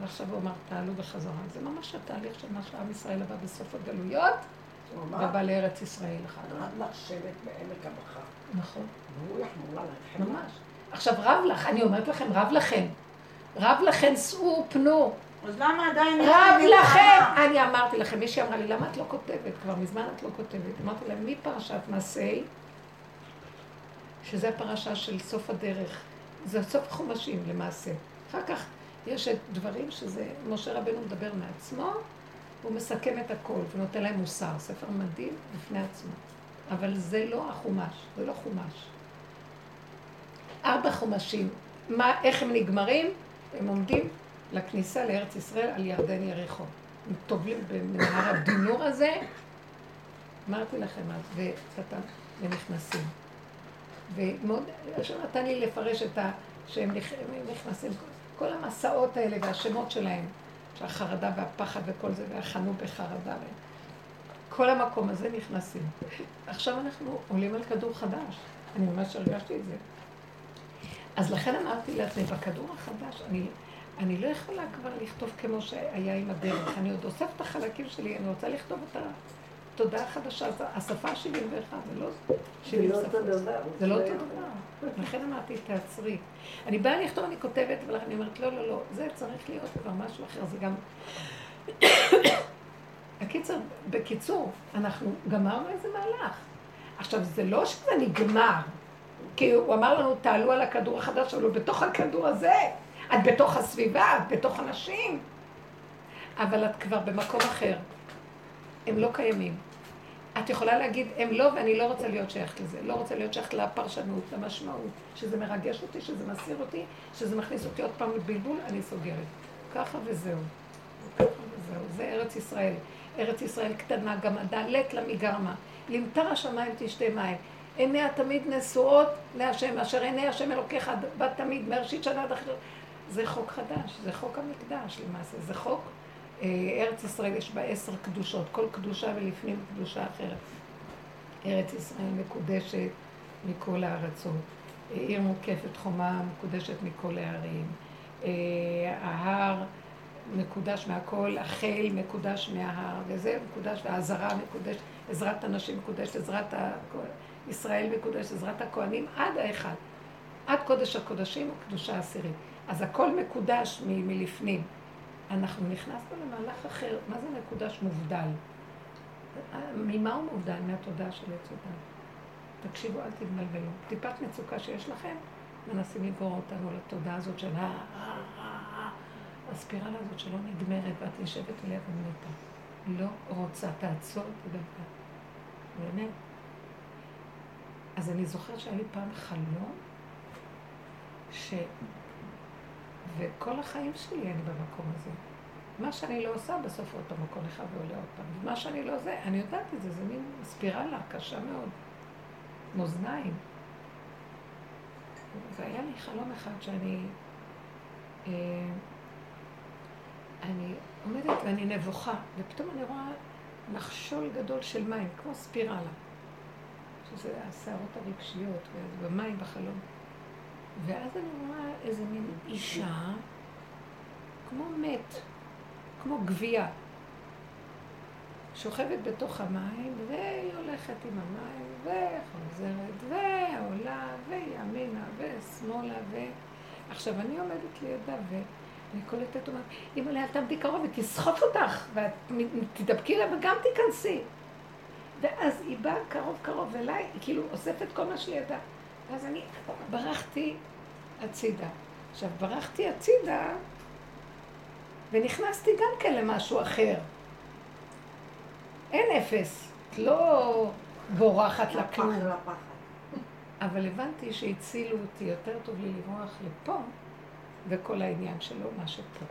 ועכשיו הוא אמר, תעלו בחזרה. זה ממש התהליך של מה שעם ישראל עבר בסוף הגלויות, ובא לארץ ישראל אחד. רב לך שבט בעמק הבכה. נכון. והוא יחמור עליכם. ממש. עכשיו רב לך, אני אומרת לכם, רב לכם. רב לכם, שאו, פנו. אז למה עדיין... רב לכם! אני אמרתי לכם, מישהי אמרה לי, למה את לא כותבת? כבר מזמן את לא כותבת. אמרתי להם, מפרשת מסעי, שזה הפרשה של סוף הדרך. זה סוף חומשים למעשה. אחר כך יש את דברים שזה, משה רבנו מדבר מעצמו, הוא מסכם את הכל ונותן להם מוסר, ספר מדהים בפני עצמו. אבל זה לא החומש, זה לא חומש. ארבע חומשים, מה, איך הם נגמרים? הם עומדים לכניסה לארץ ישראל על ירדן יריחו. הם טובלים במנהר הדינור הזה, אמרתי לכם אז, וקטן, ונכנסים. ומאוד, השם נתן לי לפרש את ה... שהם נכ- נכנסים, כל המסעות האלה והשמות שלהם, שהחרדה והפחד וכל זה, והחנו בחרדה. כל המקום הזה נכנסים. עכשיו אנחנו עולים על כדור חדש. אני ממש הרגשתי את זה. אז לכן אמרתי לעצמי, בכדור החדש, אני, אני לא יכולה כבר לכתוב כמו שהיה עם הדרך. אני עוד אוספת את החלקים שלי, אני רוצה לכתוב את התודעה החדשה, השפה שלי ואחד, זה לא זה שלי לא שפה. זה לא אותו דבר. לכן אמרתי, תעצרי. אני באה לכתוב, אני כותבת, אבל אני אומרת, לא, לא, לא, זה צריך להיות כבר משהו אחר, זה גם... הקיצר, בקיצור, אנחנו גמרנו איזה מהלך. עכשיו, זה לא שזה נגמר, כי הוא אמר לנו, תעלו על הכדור החדש, אבל הוא בתוך הכדור הזה. את בתוך הסביבה, את בתוך אנשים. אבל את כבר במקום אחר. הם לא קיימים. את יכולה להגיד, הם לא, ואני לא רוצה להיות שייכת לזה. לא רוצה להיות שייכת לפרשנות, למשמעות, שזה מרגש אותי, שזה מסיר אותי, שזה מכניס אותי עוד פעם לבלבול, אני סוגרת. ככה וזהו. ככה וזהו. זה ארץ ישראל. ארץ ישראל קטנה, הדלת לה מגרמה. למטר השמיים תשתה מים. עיניה תמיד נשואות להשם, אשר עיני השם אלוקיך בת תמיד, מראשית שנה עד אחרת. זה חוק חדש, זה חוק המקדש למעשה, זה חוק, אה, ארץ ישראל יש בה עשר קדושות, כל קדושה ולפנים קדושה אחרת. ארץ ישראל מקודשת מכל הארצות, אה, עיר מוקפת חומה מקודשת מכל הערים, אה, ההר מקודש מהכל, החיל מקודש מההר, וזה מקודש, והעזרה מקודשת, עזרת הנשים מקודשת, עזרת ה... ישראל מקודשת, עזרת הכהנים, עד האחד. עד קודש הקודשים קדושה עשירית. אז הכל מקודש מ- מלפנים. אנחנו נכנסנו למהלך אחר. מה זה מקודש מובדל? ממה הוא מובדל? מהתודעה של עץ הדת. תקשיבו, אל תתבלבלו. טיפת מצוקה שיש לכם, מנסים לגרור אותנו לתודעה הזאת של ה... הספירלה הזאת שלא נגמרת, ואת נשבת אליה ומתה. לא רוצה, תעצור, תדבר. באמת. אז אני זוכרת שהיה לי פעם חלום, ש... וכל החיים שלי אני במקום הזה. מה שאני לא עושה, בסוף עוד פעם הכל אחד ועולה עוד פעם. ומה שאני לא זה, אני יודעת את זה, זה מין ספירלה קשה מאוד. מאזניים. והיה לי חלום אחד שאני... אה, אני עומדת ואני נבוכה, ופתאום אני רואה נחשול גדול של מים, כמו ספירלה. שזה הסערות הרגשיות, במים בחלום. ואז אני רואה איזה מין אישה, כמו מת, כמו גבייה, שוכבת בתוך המים, והיא הולכת עם המים, וחוזרת, ועולה, וימינה, ושמאלה, ו... עכשיו, אני עומדת לידה, ואני קולטת, אומרת, אמא לי, אל תעמדי קרוב, היא תסחוף אותך, ואת תדבקי לה וגם תיכנסי. ואז היא באה קרוב קרוב אליי, היא כאילו אוספת כל מה שהיא ואז אני ברחתי הצידה. עכשיו, ברחתי הצידה, ונכנסתי גם כן למשהו אחר. אין אפס, את לא בורחת לכלום. אבל הבנתי שהצילו אותי, יותר טוב לי לברוח לפה, וכל העניין שלו, מה שפה.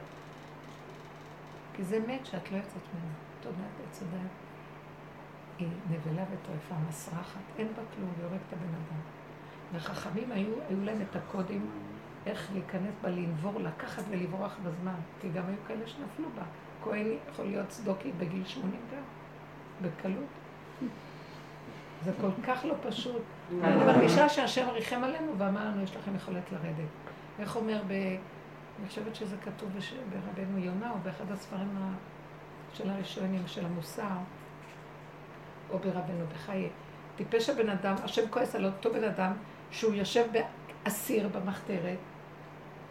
כי זה מת שאת לא יוצאת ממנו. תודעת עץ הדת. היא נבלה וטרפה, מסרחת, אין בה כלום, היא הורגת את הבן אדם. והחכמים היו, היו להם את הקודים איך להיכנס בה, לנבור, לקחת ולברוח בזמן. כי גם היו כאלה שנפלו בה. כהן יכול להיות צדוקי בגיל 80 גם, בקלות. זה כל כך לא פשוט. אני מרגישה שהשם ריחם עלינו ואמר לנו, יש לכם יכולת לרדת. איך אומר ב... אני חושבת שזה כתוב בש... ברבנו יונה, או באחד הספרים ה... של הראשונים, של המוסר, או ברבנו בחיי. טיפש הבן אדם, השם כועס על אותו בן אדם, שהוא יושב באסיר במחתרת,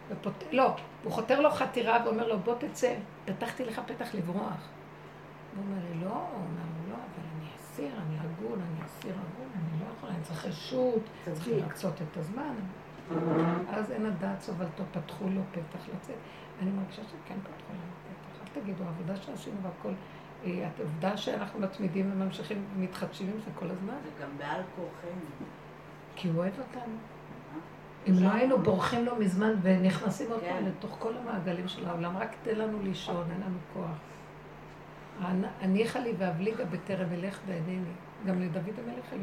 ופות... לא, הוא חותר לו חתירה ואומר לו, בוא תצא, פתחתי לך פתח לברוח. הוא אומר לי, לא, הוא אומר לו, לא, אבל אני אסיר, אני הגון, אני אסיר הגון, אני לא יכול, אני צריך רשות, צריך לרצות את הזמן. אז אין הדעת סובלתו, פתחו לו פתח לצאת. אני מרגישה שכן פתחו לנו פתח. אל תגידו, העבודה שעשינו והכל, אה, העובדה שאנחנו מתמידים וממשיכים ומתחדשים עם זה כל הזמן, זה גם בעל כורחנו. כי הוא אוהב אותנו. אם לא היינו בורחים לו מזמן ונכנסים עוד פעם כן. לתוך כל המעגלים של העולם, רק תן לנו לישון, אין לנו כוח. הניחה לי ואבליגה בטרם אלך ואינני. גם לדוד המלך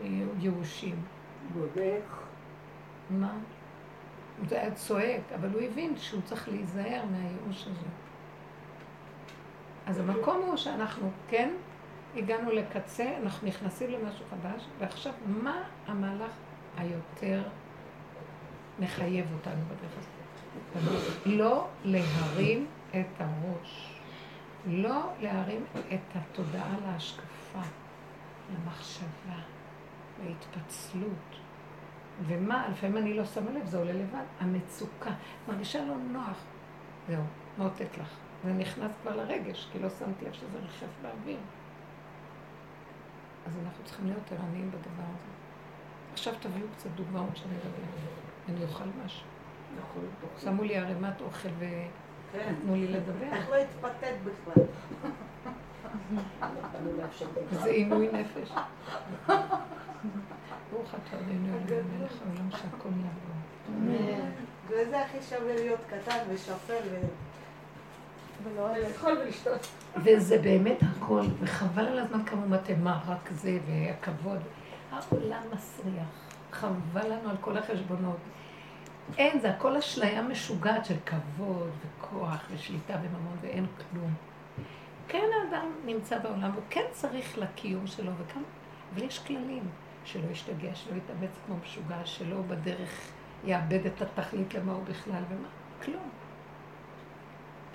היו ייאושים. בודק. מה? זה היה צועק, אבל הוא הבין שהוא צריך להיזהר מהייאוש הזה. אז המקום הוא שאנחנו כן הגענו לקצה, אנחנו נכנסים למשהו חדש, ועכשיו מה המהלך היותר מחייב אותנו בדרך הזאת? לא להרים את הראש, לא להרים את התודעה להשקפה, למחשבה, להתפצלות. ומה, לפעמים אני לא שמה לב, זה עולה לבד, המצוקה, מרגישה לא נוח. זהו, מאותת לך. זה נכנס כבר לרגש, כי לא שמתי לב שזה ריחף באוויר. אז אנחנו צריכים להיות ערניים בדבר הזה. עכשיו תביאו קצת דוגמאות שאני אדבר. אני אוכל משהו. נכון, תאכלי. שמו לי ערימת אוכל כן. ונתנו לי לדבר. איך לא התפתית בכלל? זה. עינוי נפש. ברוך אתה אדינו אלוהים מלך העולם שהכל נעבור. וזה הכי שווה להיות קטן ושפל. לאכול ולשתות. וזה באמת הכל, וחבל על הזמן כמה מתאמה, רק זה, והכבוד. העולם מסריח. חבל לנו על כל החשבונות. אין, זה הכל אשליה משוגעת של כבוד וכוח ושליטה וממון ואין כלום. כן האדם נמצא בעולם, הוא כן צריך לקיום שלו, וכמה, אבל יש כללים, שלא ישתגע, שלא יתאמץ כמו משוגע, שלא בדרך יאבד את התכלית למה הוא בכלל ומה, כלום.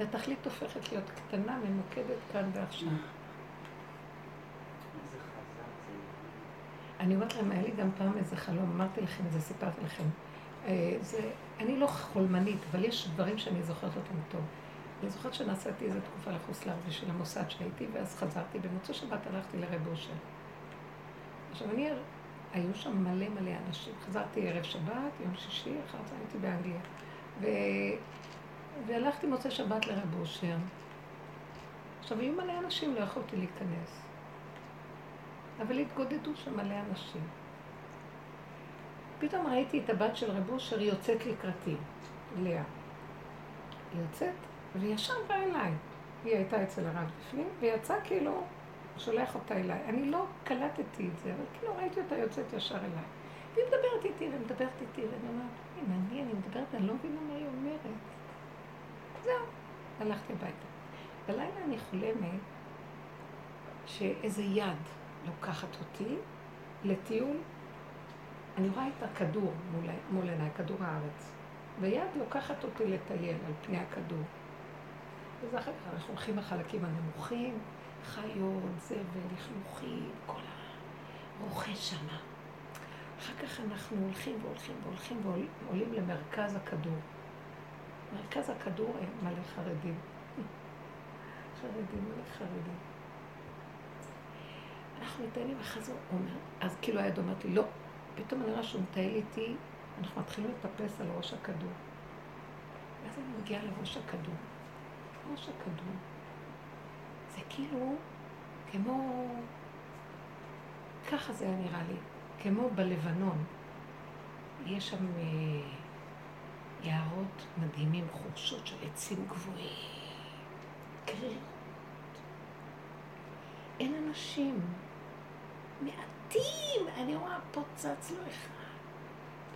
והתכלית הופכת להיות קטנה, ממוקדת כאן ועכשיו. אני אומרת להם, היה לי גם פעם איזה חלום, אמרתי לכם את זה, סיפרתי לכם. אה, זה, אני לא חולמנית, אבל יש דברים שאני זוכרת אותם טוב. אני זוכרת שנסעתי איזו תקופה לחוץ לארץ בשביל המוסד שהייתי, ואז חזרתי. במוצאי שבת הלכתי לרב אושר. עכשיו, אני, היו שם מלא מלא אנשים. חזרתי ערב שבת, יום שישי, אחר כך הייתי באנגליה. והלכתי מוצאי שבת לרב אושר. עכשיו, היו מלא אנשים, לא יכולתי להיכנס. אבל התגודדו שם מלא אנשים. פתאום ראיתי את הבת של רב אושר יוצאת לקראתי, לאה. היא יוצאת, והיא ישר באה אליי. היא הייתה אצל הרב בפנים, ויצאה כאילו, שולח אותה אליי. אני לא קלטתי את זה, אבל כאילו ראיתי אותה יוצאת ישר אליי. והיא מדברת איתי, ומדברת איתי, ואני אומרת, מעניין, אני מדברת, אני לא מבינה מה היא אומרת. זהו, הלכתי הביתה. בלילה אני חולמת שאיזה יד לוקחת אותי לטיול. אני רואה את הכדור מול, מול עיניי, כדור הארץ. ויד לוקחת אותי לטייל על פני הכדור. וזה אחר כך אנחנו הולכים לחלקים הנמוכים, חיות, זבל, לכלוכים, כל הרוכש שמה. אחר כך אנחנו הולכים והולכים והולכים ועולים למרכז הכדור. מרכז הכדור מלא חרדים. חרדים, מלא חרדים. אנחנו מטיילים וחזור, הוא אומר, אז כאילו היד אומרת לי, לא. פתאום אני רואה שהוא מטייל איתי, אנחנו מתחילים לטפס על ראש הכדור. ואז אני מגיעה לראש הכדור. ראש הכדור. זה כאילו, כמו, ככה זה היה נראה לי, כמו בלבנון. יש שם אה, יערות מדהימים, חורשות של עצים גבוהים, קרירות. אין אנשים, מעטים, אני רואה פה צץ לו אחד,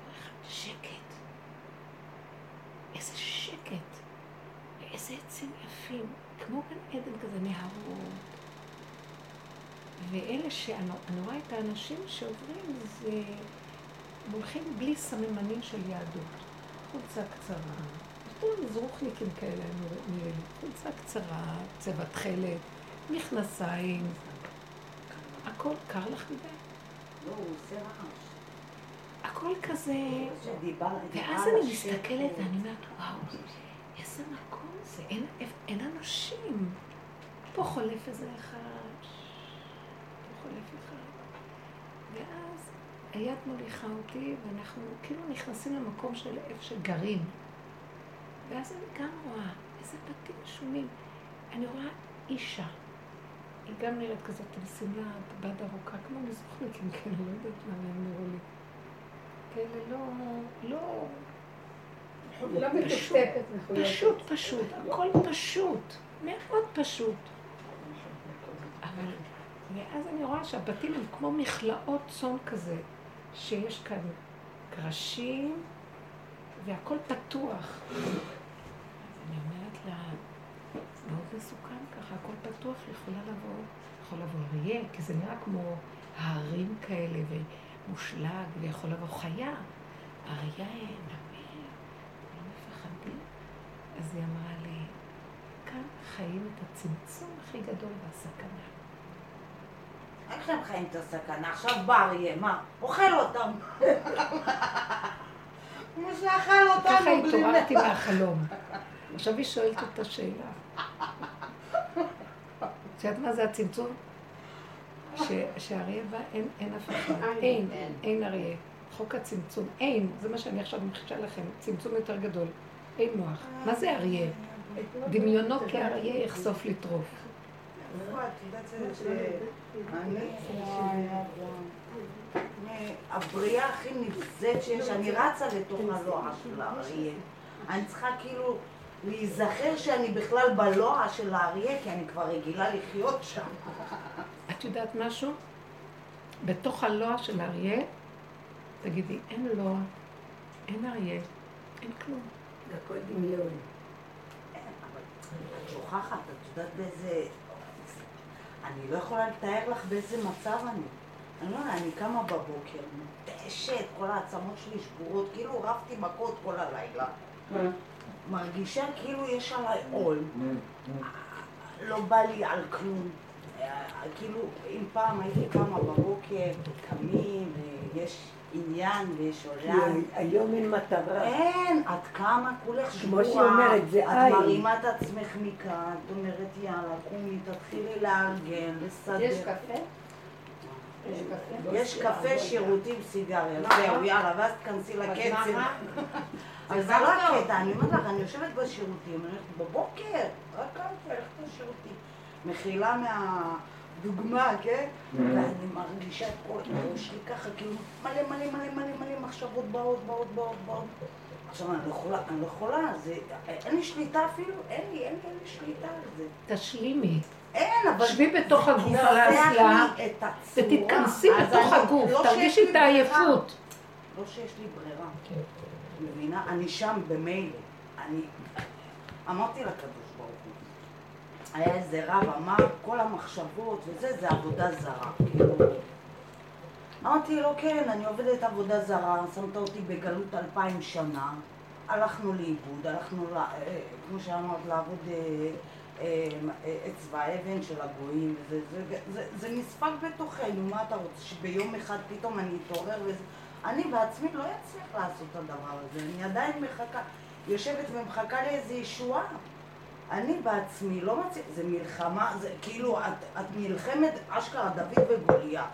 לא אחד, שקט. איזה שקט, ואיזה עצים יפים, כמו גן עדן כזה, נהרות. ואלה שאני רואה את האנשים שעוברים, זה... הם הולכים בלי סממנים של יהדות. חולצה קצרה, כולם מזרוחניקים כאלה חולצה קצרה, צבע תכלת, מכנסיים, הכל קר לך מדי. לא, הוא עושה רעש. הכל כזה... ואז אני. מסתכלת ואני אומרת, וואו, איזה מקום זה, אין, אין אנשים. פה חולף איזה אחד, פה חולף אחד. היד מוליכה אותי, ואנחנו כאילו נכנסים למקום של איפה שגרים. ואז אני גם רואה איזה בתים שומים. אני רואה אישה. היא גם נראית כזאת עם שמלה בד ארוכה, כמו מזרוחניקים כאלה, לא יודעת מה הם נראו לי. כאלה לא, לא, לא. פשוט פשוט, הכל פשוט, מאוד פשוט. אבל, ואז אני רואה שהבתים הם כמו מכלאות צאן כזה, שיש כאן קרשים והכל פתוח. אז אני אומרת לה, זה מאוד מסוכן ככה, הכל פתוח, יכולה לבוא, יכול לבוא אריה, כי זה נראה כמו ההרים כאלה ומושלג, ויכול לבוא חיה. אריה, נמר, לא מפחדים. אז היא אמרה לי, כאן חיים את הצמצום הכי גדול והסכנה. איך הם חיים את הסכנה? עכשיו בא אריה, מה? אוכל אותם. כמו שאכל אותנו ככה התעוררתי. מהחלום. עכשיו היא שואלת את השאלה. את יודעת מה זה הצמצום? ש- שאריה בא, אין, אין אף אחד. אין, אין אריה. חוק הצמצום. אין, זה מה שאני עכשיו ממחישה לכם. צמצום יותר גדול. אין מוח. מה זה אריה? דמיונו כאריה יחשוף לטרוף. הבריאה הכי נבזית שיש, אני רצה לתוך הלוע של האריה. אני צריכה כאילו להיזכר שאני בכלל בלוע של האריה, כי אני כבר רגילה לחיות שם. את יודעת משהו? בתוך הלוע של האריה, תגידי, אין לוע, אין אריה, אין כלום. זה הכל דמיון. אבל את שוכחת, את יודעת באיזה... אני לא יכולה לתאר לך באיזה מצב אני. אני לא יודעת, אני קמה בבוקר, מותשת, כל העצמות שלי שבורות, כאילו רבתי מכות כל הלילה. מרגישה כאילו יש עליי עול. לא בא לי על כלום. אה, כאילו, אם פעם הייתי קמה בבוקר, קמים, ויש עניין ויש עולם. היום אין מטרה. אין, את קמה כולך שבורה. כמו שהיא אומרת, זה את עין. מרימה את עצמך מכאן, את אומרת יאללה, קומי, תתחילי לארגן, לסדר. יש קפה? יש קפה? יש קפה, שירותים, סיגריה. מה? זהו, יאללה, ואז תכנסי לקצב. מה? אבל זה לא. הקטע, אני אומרת לך, אני יושבת בשירותים, אני הולכת בבוקר, רק קמתי, הולכת לשירותים. מחילה מהדוגמה, כן? ואני מרגישה את כל הראש שלי ככה, כאילו מלא מלא מלא מלא מלא מחשבות באות, באות, באות, באות. עכשיו, אני לא יכולה, אני לא יכולה, זה, אין לי שליטה אפילו, אין לי, אין לי, שליטה על זה. תשלימי. אין, אבל... שבי בתוך הגוף על האסלה. ותתכנסי אני- הגוף, לא תרגישי את העייפות. לא שיש לי ברירה. מבינה? אני שם במילא. אני... אמרתי לקדוש היה איזה רב אמר, כל המחשבות וזה, זה עבודה זרה. אמרתי לו, כן, אני עובדת עבודה זרה, שמת אותי בגלות אלפיים שנה, הלכנו לאיבוד, הלכנו, ל... אה, כמו שאמרת, לעבוד אה, אה, אה, אצבע אבן של הגויים, זה, זה, זה, זה, זה נספג בתוכנו, מה אתה רוצה, שביום אחד פתאום אני אתעורר וזה... אני בעצמי לא אצליח לעשות את הדבר הזה, אני עדיין מחכה, יושבת ומחכה לאיזו ישועה. אני בעצמי לא מצליח, זה מלחמה, זה כאילו, את, את נלחמת אשכרה דוד וגוליית.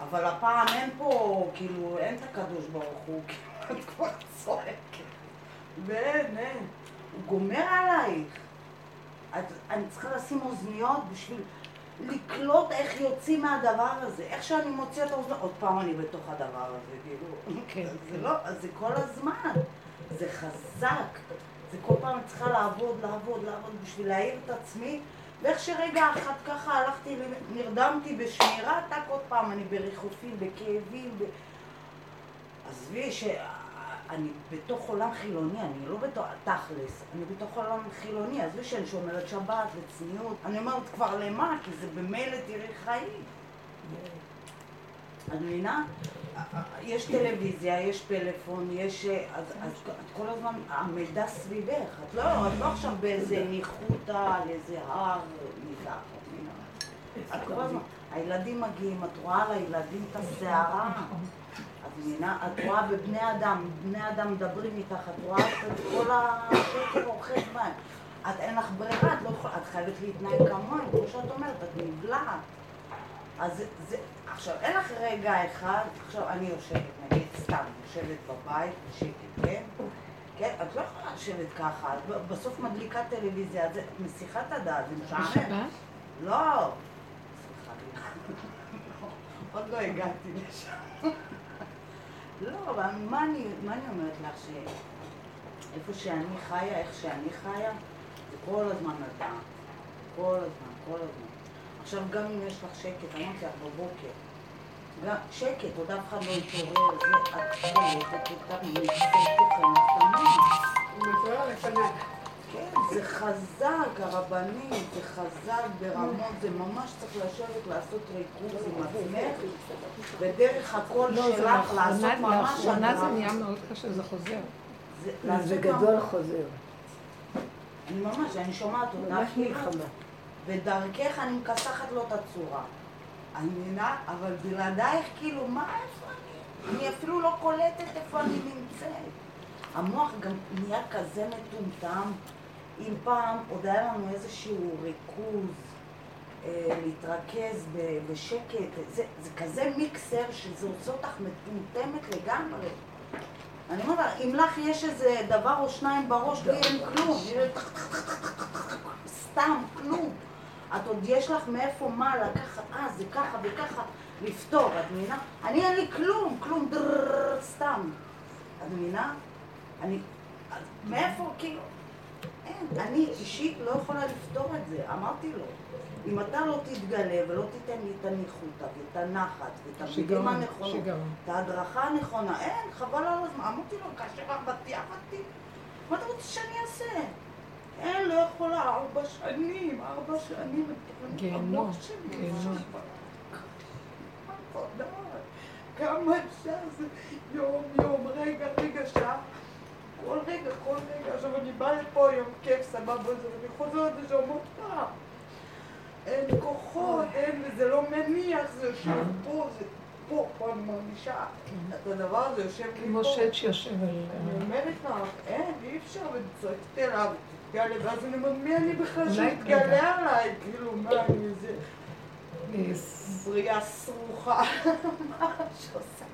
אבל הפעם אין פה, כאילו, אין את הקדוש ברוך הוא, כאילו, את כבר צועקת. ואין, אין. הוא גומר עלייך. את, אני צריכה לשים אוזניות בשביל לקלוט איך יוצאים מהדבר הזה. איך שאני מוציאה את האוזניות, עוד פעם אני בתוך הדבר הזה, כאילו. כן, זה לא, זה כל הזמן. זה חזק. זה כל פעם צריכה לעבוד, לעבוד, לעבוד בשביל להעיר את עצמי. ואיך שרגע אחד ככה הלכתי, נרדמתי בשמירה, טק עוד פעם, אני בריחופים, בכאבים. ב... עזבי שאני בתוך עולם חילוני, אני לא בתוך, תכלס, אני בתוך עולם חילוני, עזבי שאני שומרת שבת וצניעות, אני אומרת כבר למה, כי זה במילא תראי חיים. את מבינה? יש טלוויזיה, יש פלאפון, יש... אז, אז את כל הזמן, המידע סביבך. את לא, את לא עכשיו באיזה ניחותא, על איזה הר מתחת. את כל הזמן, הילדים מגיעים, את רואה על הילדים את הסערה. את מבינה? את רואה בבני אדם, בני אדם מדברים איתך, את רואה את כל השקר אוחז בהם. את אין לך ברירה, לא את חייבת להתנהג כמוהם, כמו שאת אומרת, את נבלעת. אז זה, עכשיו, אין לך רגע אחד, עכשיו אני יושבת, נגיד סתם, יושבת בבית בשקט, כן? כן, את לא יכולה לשבת ככה, את בסוף מדליקה טלוויזיה, זה מסיחה את הדעת, זה משעמם. בשבת? לא. סליחה, עוד לא הגעתי לשם. לא, אבל מה אני, מה אני אומרת לך, שאיפה שאני חיה, איך שאני חיה, זה כל הזמן אתה. כל הזמן, כל הזמן. עכשיו, גם אם יש לך שקט, אמרתי לך בבוקר, גם שקט, עוד אף אחד לא יתעורר, זה את תוכן, את תמיד. הוא מתואר לפניי. כן, זה חזק, הרבנית, זה חזק ברמות, זה ממש צריך לשבת לעשות ריכוז עם עצמך, ודרך הקול לא, זה שלך לעשות לאחרונה, ממש לאחרונה זה. נהיה מאוד קשה, זה חוזר. זה- זה לעשות גדול חוזר. אני ממש, אני שומעת אותך, ממש מלחמה. ודרכך אני מכסחת לו את הצורה. אני מבינה, אבל בלעדייך, כאילו, מה, איפה אני? אני אפילו לא קולטת איפה אני נמצאת. המוח גם נהיה כזה מטומטם. אם פעם עוד היה לנו איזשהו ריכוז, אה, להתרכז בשקט, זה, זה כזה מיקסר שזה עושה אותך מטומטמת לגמרי. אני אומרת, לך, אם לך יש איזה דבר או שניים בראש, לי אין כלום. סתם, כלום. את עוד יש לך מאיפה מה לקחת, אה, זה ככה וככה, לפתור, את מבינה? אני אין לי כלום, כלום, דרררר, סתם. את מבינה? אני, מאיפה, כאילו, אין, אני אישית לא יכולה לפתור את זה, אמרתי לו. אם אתה לא תתגלה ולא תיתן לי את הניחותא ואת הנחת ואת המילים הנכונות, שיגעון. את ההדרכה הנכונה, אין, חבל על הזמן. אמרתי לו, כאשר עבדתי, עבדתי. מה אתה רוצה שאני אעשה? אין, לא יכולה, ארבע שנים, ארבע שנים. גיהנום, גיהנום. כמה אפשר זה יום, יום, רגע, רגע, שעה. כל רגע, כל רגע. עכשיו אני באה לפה יום כיף, סבבה, זה, ואני חוזרת לשם עוד פעם. אין כוחות, אין, וזה לא מניח, זה יושב פה, זה פה, פה אני מרגישה. את הדבר הזה יושב לי פה. כמו שד שיושב על... אני אומרת לה, אין, אי אפשר, וצועקת אליו, תתגלה, ואז אני אומרת, מי אני בכלל אולי שיתגלה עליי? כאילו, מה, אני איזה אה, בריאה סרוחה, מה שעושה?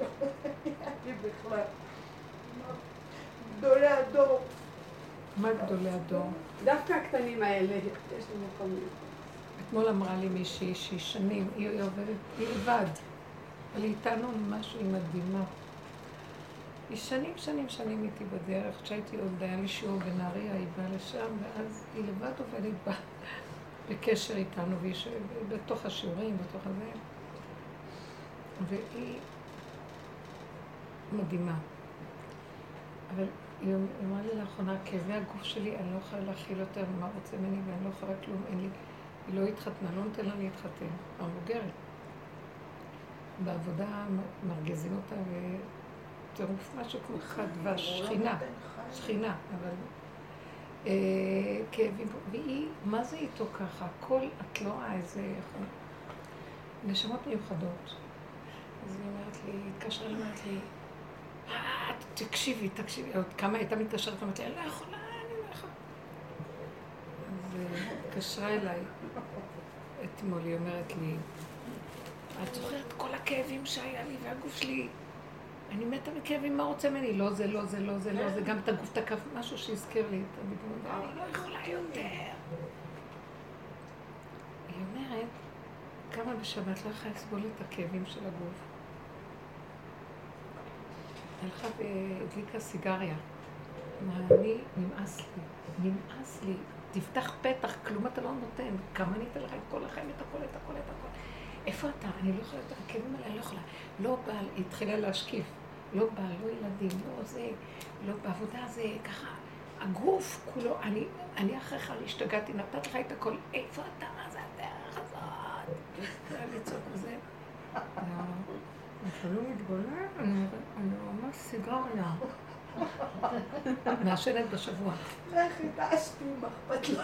אני בכלל? גדולי הדור. מה גדולי הדור? דווקא הקטנים האלה, יש לי מקום. אתמול אמרה לי מישהי שהיא שנים, היא עובדת, היא לבד. אבל היא איתנו משהו, היא מדהימה. היא שנים, שנים, שנים איתי בדרך. כשהייתי עוד, היה לי שיעור בנהריה, היא באה לשם, ואז היא לבד עובדת בה, בקשר איתנו, והיא ש... בתוך השיעורים, בתוך הזה. והיא מדהימה. אבל היא אמרה לי לאחרונה, כאבי הגוף שלי, אני לא יכולה להכיל יותר מה רוצה ממני ואני לא יכולה כלום, אין לי... היא לא התחתנה, לא נותן לה להתחתן, המבוגרת. בעבודה מ- מרגיזים אותה וטירוף משהו כמו חדווה, שכינה, שכינה, אבל... אה, כאבים, והיא, מה זה איתו ככה? הכל, את לא רואה איזה... נשמות מיוחדות. אז היא אומרת לי, התקשרה, היא אומרת לי, "אה, תקשיבי, תקשיבי, עוד כמה הייתה מתקשרת, אמרתי לה, אני לא יכולה, אני לא יכולה. אז היא התקשרה אליי אתמול, היא אומרת לי, את זוכרת כל הכאבים שהיה לי והגוף שלי, אני מתה מכאבים, מה רוצה ממני? לא זה, לא זה, לא זה, לא זה, גם את הגוף תקף, משהו שהזכיר לי את הדיבור, אני לא יכולה יותר. היא אומרת, כמה בשבת לא יכולה לסבול את הכאבים של הגוף. הלכה והדליקה סיגריה. אני, נמאס לי, נמאס לי. תפתח פתח, כלום אתה לא נותן. כמה אני אתן לך את כל החיים, את הכל, את הכל, את הכל. איפה אתה? אני לא יכולה יותר, הכאבים האלה, אני לא יכולה. לא בעל, היא התחילה להשקיף. לא בעל, לא ילדים, לא זה, לא בעבודה זה, ככה. הגוף כולו, אני, אני אחריך, אני השתגעתי, נתתי לך את הכל. איפה אתה? מה זה הדרך הזאת? זה היה לצעוק וזה. אתה לא מתגונן? אני אני ממש סיגריה. מעשנת בשבוע. איך התעשתי, מה אכפת לו?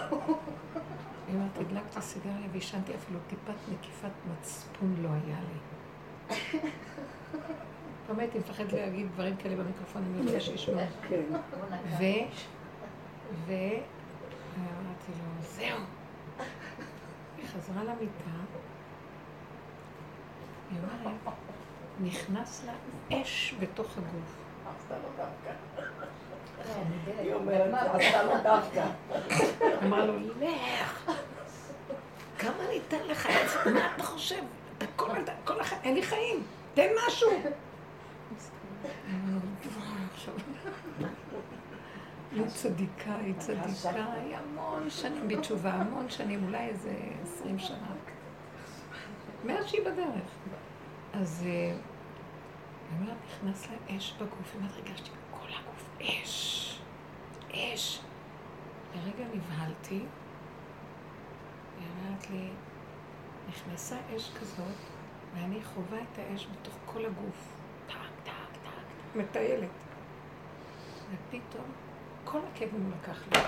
היא אומרת, הדלקתי סיגריה ועישנתי אפילו טיפת נקיפת מצפון לא היה לי. פעם הייתי מפחדת להגיד דברים כאלה במיקרופון, אני יודעת שישמעו. כן. ו... ו... אמרתי לו, זהו. היא חזרה למיטה, היא אומרת, נכנס לה אש בתוך הגוף. היא אומרת, עשתה לו דווקא. אמר לו, לך. כמה אני אתן לך? מה אתה חושב? אתה כל הזמן, אין לי חיים, תן משהו. אמר לו, "וואי, עכשיו." היא צדיקה, היא צדיקה, היא המון שנים בתשובה, המון שנים, אולי איזה עשרים שנה. מאז שהיא בדרך. אז אה, היא אומרת, נכנס לה אש בגוף, אומרת, הרגשתי כל הגוף אש, אש. לרגע נבהלתי, היא אומרת לי, נכנסה אש כזאת, ואני חווה את האש בתוך כל הגוף. טק, טק, טק, מטיילת. ופתאום, כל הכאבים הוא לקח לי.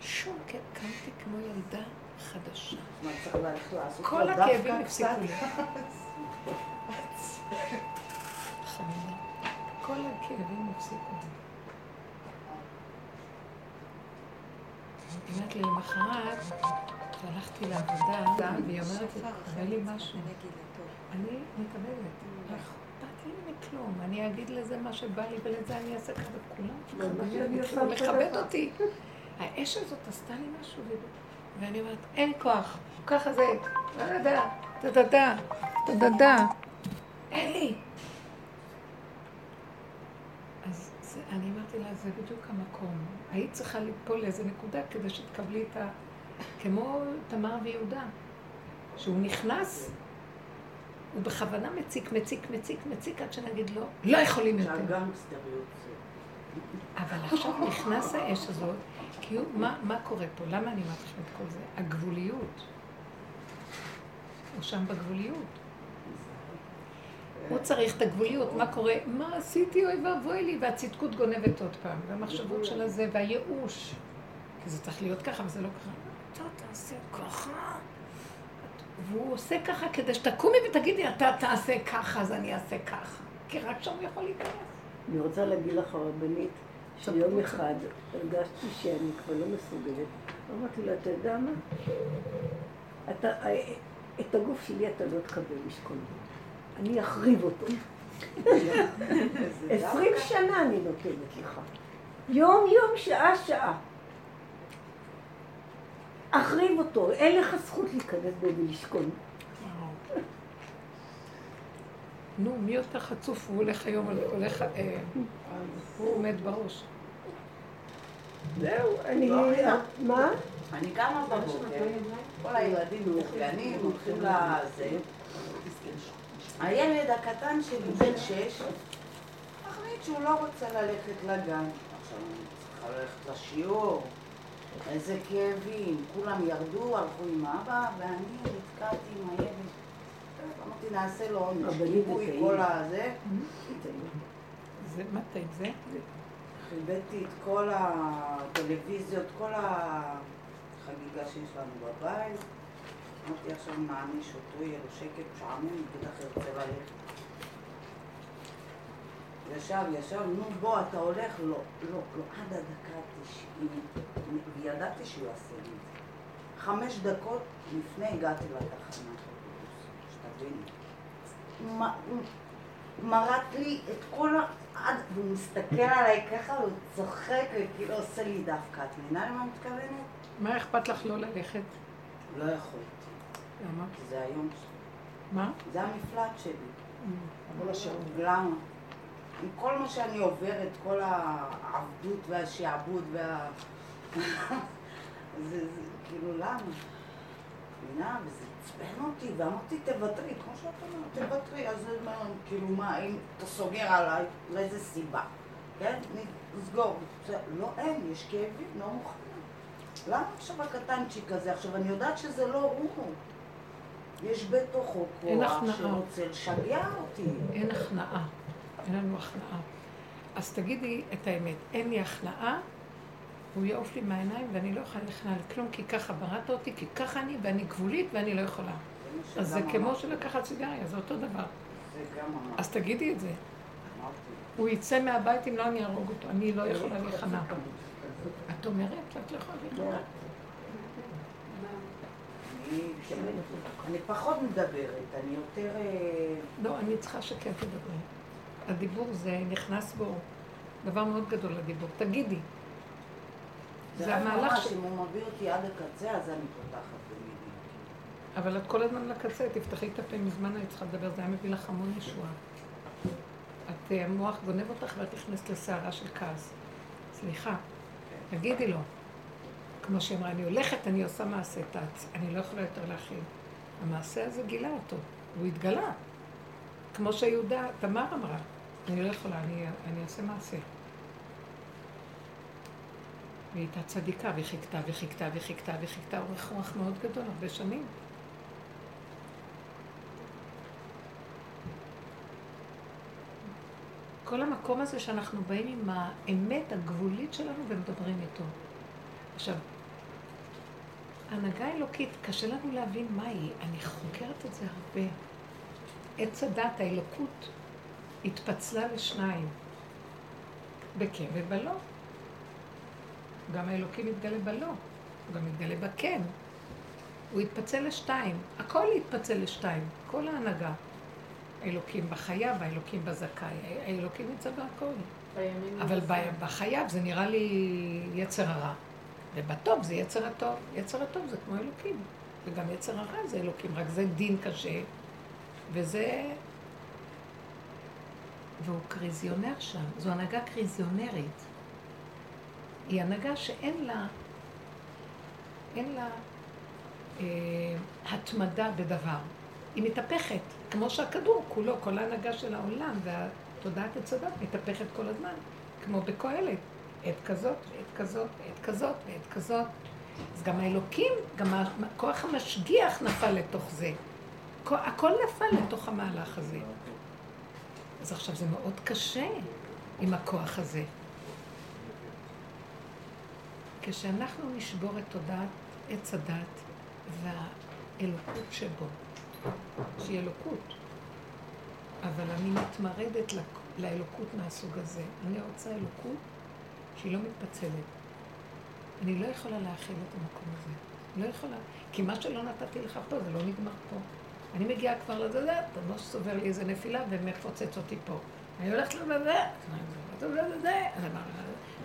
שום כאב, קמתי כמו ילדה חדשה. מה צריך ללכת לעשות? כל הכאבים הפסיקו? לי. כל הכאבים הפסיקו לי. אומרת לי למחרת, שהלכתי לעבודה, והיא אומרת לי, תראה לי משהו. אני מקבלת. לא מכלום. אני אגיד לזה מה שבא לי ולזה אני אעשה ככה, וכולם לכבד דבר. אותי. האש הזאת עשתה לי משהו, ואני אומרת, אין כוח, ככה זה, טדדה, טדדה, טדדה, אין לי. אז זה, אני אמרתי לה, זה בדיוק המקום. היית צריכה ליפול לאיזה נקודה כדי שתקבלי את ה... כמו תמר ויהודה, שהוא נכנס, הוא בכוונה מציק, מציק, מציק, מציק, עד שנגיד לו, לא יכולים יותר. אבל עכשיו נכנס האש הזאת, כי הוא, מה, מה קורה פה? למה אני אומרת לכם את כל זה? הגבוליות. הוא שם בגבוליות. הוא צריך את הגבוליות, מה קורה? מה עשיתי, אוי ואבוי לי, והצדקות גונבת עוד פעם, והמחשבות של הזה, והייאוש. כי זה צריך להיות ככה, וזה לא ככה. אתה תעשה ככה. והוא עושה ככה כדי שתקומי ותגידי, אתה תעשה ככה, אז אני אעשה ככה. כי רק שם הוא יכול להיכנס. אני רוצה להגיד לך, הרבנית, שיום אחד הרגשתי שאני כבר לא מסוגלת. אמרתי לה, אתה יודע מה? אתה, את הגוף שלי אתה לא תקבל לשקול. אני אחריב אותו. עשרים שנה אני נותנת לך. יום יום, שעה שעה. אחריב אותו, אין לך זכות להיכנס בו ולשקול. נו, מי יותר חצוף? הוא הולך היום, הולך, אה, הוא עומד בראש. זהו, אני... לא, מה? אני קמה בבוקר, כל הילדים מאופיינים, הולכים לזה. הילד הקטן שלי, בן שש, החליט שהוא לא רוצה ללכת לגן. עכשיו אני צריכה ללכת לשיעור, איזה כאבים. כולם ירדו, הלכו עם אבא, ואני נתקעתי עם הילד. אמרתי, נעשה לו עונש, ותאים. כל הזה. זה, עם זה? חיבאתי את כל הטלוויזיות, כל החגיגה שיש לנו בבית. אמרתי עכשיו נעניש אותו, יהיה לו שקט, משעמם, בטח ירצה ללכת. ישב, ישב, נו בוא, אתה הולך? לא, לא, לא, עד הדקה התשעים, וידעתי שהוא יעשה לי את זה. חמש דקות לפני הגעתי לתחנה, שתביני. הוא הוא מרט לי את כל ה... עד, והוא מסתכל עליי ככה, והוא צוחק וכאילו עושה לי דווקא. את מבינה למה אני מתכוונת? מה אכפת לך לא ללכת? לא יכולתי, למה? כי זה היום שלי. מה? זה המפלט שלי. כל השירות. למה? עם כל מה שאני עוברת, כל העבדות והשעבוד וה... זה, זה כאילו, למה? מבינה? וזה עצבן אותי, ואמרתי, תוותרי, כמו שאת אומרת, תוותרי, אז זה מה, כאילו, מה, אם אתה סוגר עליי, לאיזה סיבה? כן? נסגור. לא, אין, יש כאבים, לא מוכנה. למה עכשיו הקטנצ'יק הזה? עכשיו, אני יודעת שזה לא הוא. יש בתוכו כוח. שרוצה לשגע אותי. אין הכנעה. אין לנו הכנעה. אז תגידי את האמת, אין לי הכנעה, הוא יעוף לי מהעיניים ואני לא יכולה להכנעה לכלום, כי ככה בראת אותי, כי ככה אני, ואני גבולית ואני לא יכולה. אז זה כמו. שלקחת סיגריה, זה אותו דבר. אז תגידי את זה. הוא יצא מהבית אם לא אני אהרוג אותו, אני לא יכולה להיכנע. את אומרת שאת לא יכולה להיכנע? אני- אני פחות מדברת, אני יותר... אה, לא, אני צריכה שכן תדברי. הדיבור זה נכנס בו דבר מאוד גדול לדיבור. תגידי. זה זה המהלך ש- אם הוא מביא אותי עד הקצה, אז אני פותחת במילים. אבל את כל הזמן לקצה, תפתחי את הפה, מזמן היית צריכה לדבר, זה היה מביא לך המון ישועה. את, אה, המוח גונב אותך ואת נכנסת לסערה של כעס. סליחה, תגידי לו. כמו שהיא אמרה, אני הולכת, אני עושה מעשה תץ, אני לא יכולה יותר להכיל. המעשה הזה גילה אותו, הוא התגלה. כמו שיהודה, תמר אמרה, אני לא יכולה, אני, אני אעשה מעשה. והיא הייתה צדיקה, והיא חיכתה וחיכתה וחיכתה וחיכתה אורך רוח מאוד גדול, הרבה שנים. כל המקום הזה שאנחנו באים עם האמת הגבולית שלנו ומדברים איתו. עכשיו, הנהגה אלוקית, קשה לנו להבין מה היא. אני חוקרת את זה הרבה. עץ הדת, האלוקות, התפצלה לשניים, בכן ובלא. גם האלוקים מתגלה בלא, הוא גם מתגלה בכן. הוא התפצל לשתיים, הכל התפצל לשתיים, כל ההנהגה. האלוקים בחייב, האלוקים בזכאי, האלוקים נמצא בהכל. אבל ב- בחייב זה נראה לי יצר הרע, ובטוב זה יצר הטוב. יצר הטוב זה כמו אלוקים, וגם יצר הרע זה אלוקים, רק זה דין קשה, וזה... והוא קריזיונר שם, זו הנהגה קריזיונרית. היא הנהגה שאין לה, אין לה אה, התמדה בדבר. היא מתהפכת, כמו שהכדור כולו, כל ההנהגה של העולם והתודעת הדת מתהפכת כל הזמן, כמו בקהלת, עת כזאת, עת כזאת, עת כזאת ועת כזאת. אז גם האלוקים, גם הכוח המשגיח נפל לתוך זה. הכל נפל לתוך המהלך הזה. אז עכשיו זה מאוד קשה עם הכוח הזה. כשאנחנו נשבור את תודעת עץ הדת והאלוקות שבו, שהיא אלוקות, אבל אני מתמרדת לאלוקות מהסוג הזה. אני רוצה אלוקות שהיא לא מתפצלת. אני לא יכולה להכיל את המקום הזה. לא יכולה. כי מה שלא נתתי לך פה, זה לא נגמר פה. אני מגיעה כבר לזה, אתה לא סובר לי איזה נפילה ומפוצץ אותי פה. אני הולכת לזה,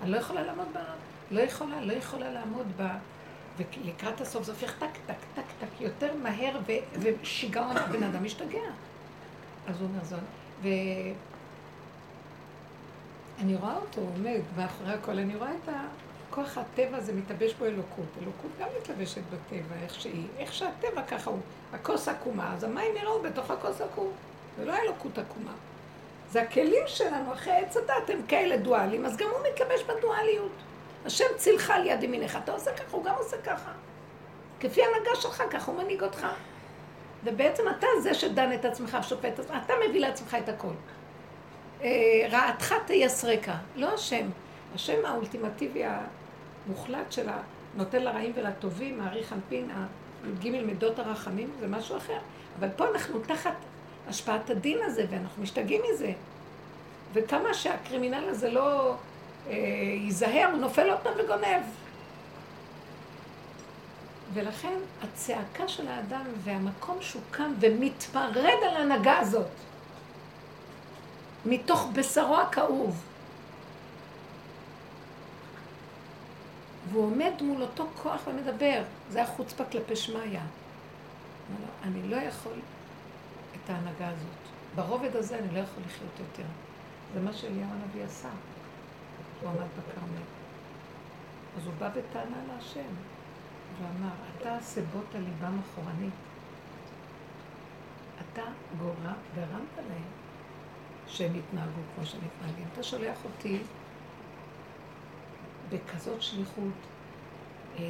אני לא יכולה לעמוד ב... לא יכולה, לא יכולה לעמוד ב... ולקראת הסוף זה הופך טק, טק, טק, טק, יותר מהר, ושיגעון, הבן אדם משתגע. אז הוא אומר זאת. ואני רואה אותו עומד מאחורי הכל, אני רואה את כוח הטבע הזה מתלבש בו אלוקות. אלוקות גם מתלבשת בטבע, איך שהיא. איך שהטבע ככה הוא. הכוס עקומה, אז המים יראו בתוך הכוס עקום. זה לא אלוקות עקומה. זה הכלים שלנו, אחרי עץ הדת הם כאלה דואלים, אז גם הוא מתלבש בדואליות. השם צילך על יד ימינך, אתה עושה ככה, הוא גם עושה ככה. כפי הנהגה שלך, ככה הוא מנהיג אותך. ובעצם אתה זה שדן את עצמך, שופט את עצמך, אתה מביא לעצמך את הכל. אה, רעתך תייסרק, לא השם. השם האולטימטיבי המוחלט שלה נותן לרעים ולטובים, מעריך אנפין, ג' מידות הרחמים, זה משהו אחר. אבל פה אנחנו תחת השפעת הדין הזה, ואנחנו משתגעים מזה. וכמה שהקרימינל הזה לא אה, ייזהר, הוא נופל עוד פעם וגונב. ולכן הצעקה של האדם והמקום שהוא קם ומתפרד על ההנהגה הזאת, מתוך בשרו הכאוב, והוא עומד מול אותו כוח ומדבר, זה החוצפה כלפי שמיא. אני לא יכול את ההנהגה הזאת. ברובד הזה אני לא יכול לחיות יותר. זה מה שאליהו הנביא עשה. הוא עמד בכרמל. אז הוא בא בטענה להשם, ואמר, אתה סבות על ליבם אחורנית. אתה גורם, גרמת להם שהם יתנהגו כמו שהם מתנהגים. אתה שולח אותי בכזאת שליחות, אה,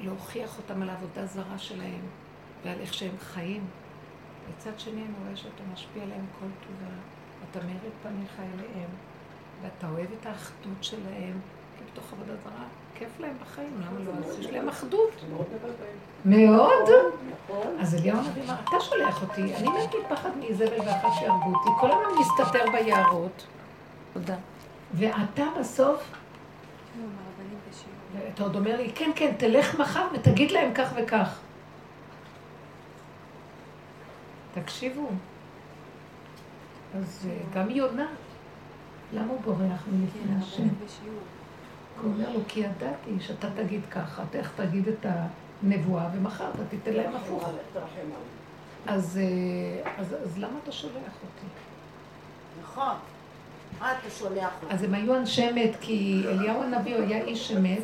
להוכיח אותם על העבודה זרה שלהם ועל איך שהם חיים. מצד שני אני רואה שאתה משפיע עליהם כל טובה, אתה מאיר את פניך אליהם, ואתה אוהב את האחדות שלהם, כי בתוך עבודה זרה כיף להם בחיים, למה לא? אז יש להם אחדות. מאוד. אז אליהו הנביא אמר, אתה שולח אותי, אני מת מפחד מאיזבל ואחת שיהרגו אותי, כל הזמן מסתתר ביערות. תודה. ואתה בסוף, אתה עוד אומר לי, כן, כן, תלך מחר ותגיד להם כך וכך. תקשיבו. אז אה, גם יונה, למה הוא בורח מלפני כן, השם? הוא אומר לו, כי ידעתי שאתה תגיד ככה, אתה איך תגיד את הנבואה, ומחר אתה תיתן להם הפוך. אז, אה, אז, אז למה אתה שולח אותי? נכון. מה אתה שולח אותי? אז הם היו אנשי אמת, כי אליהו הנביא היה איש אמת,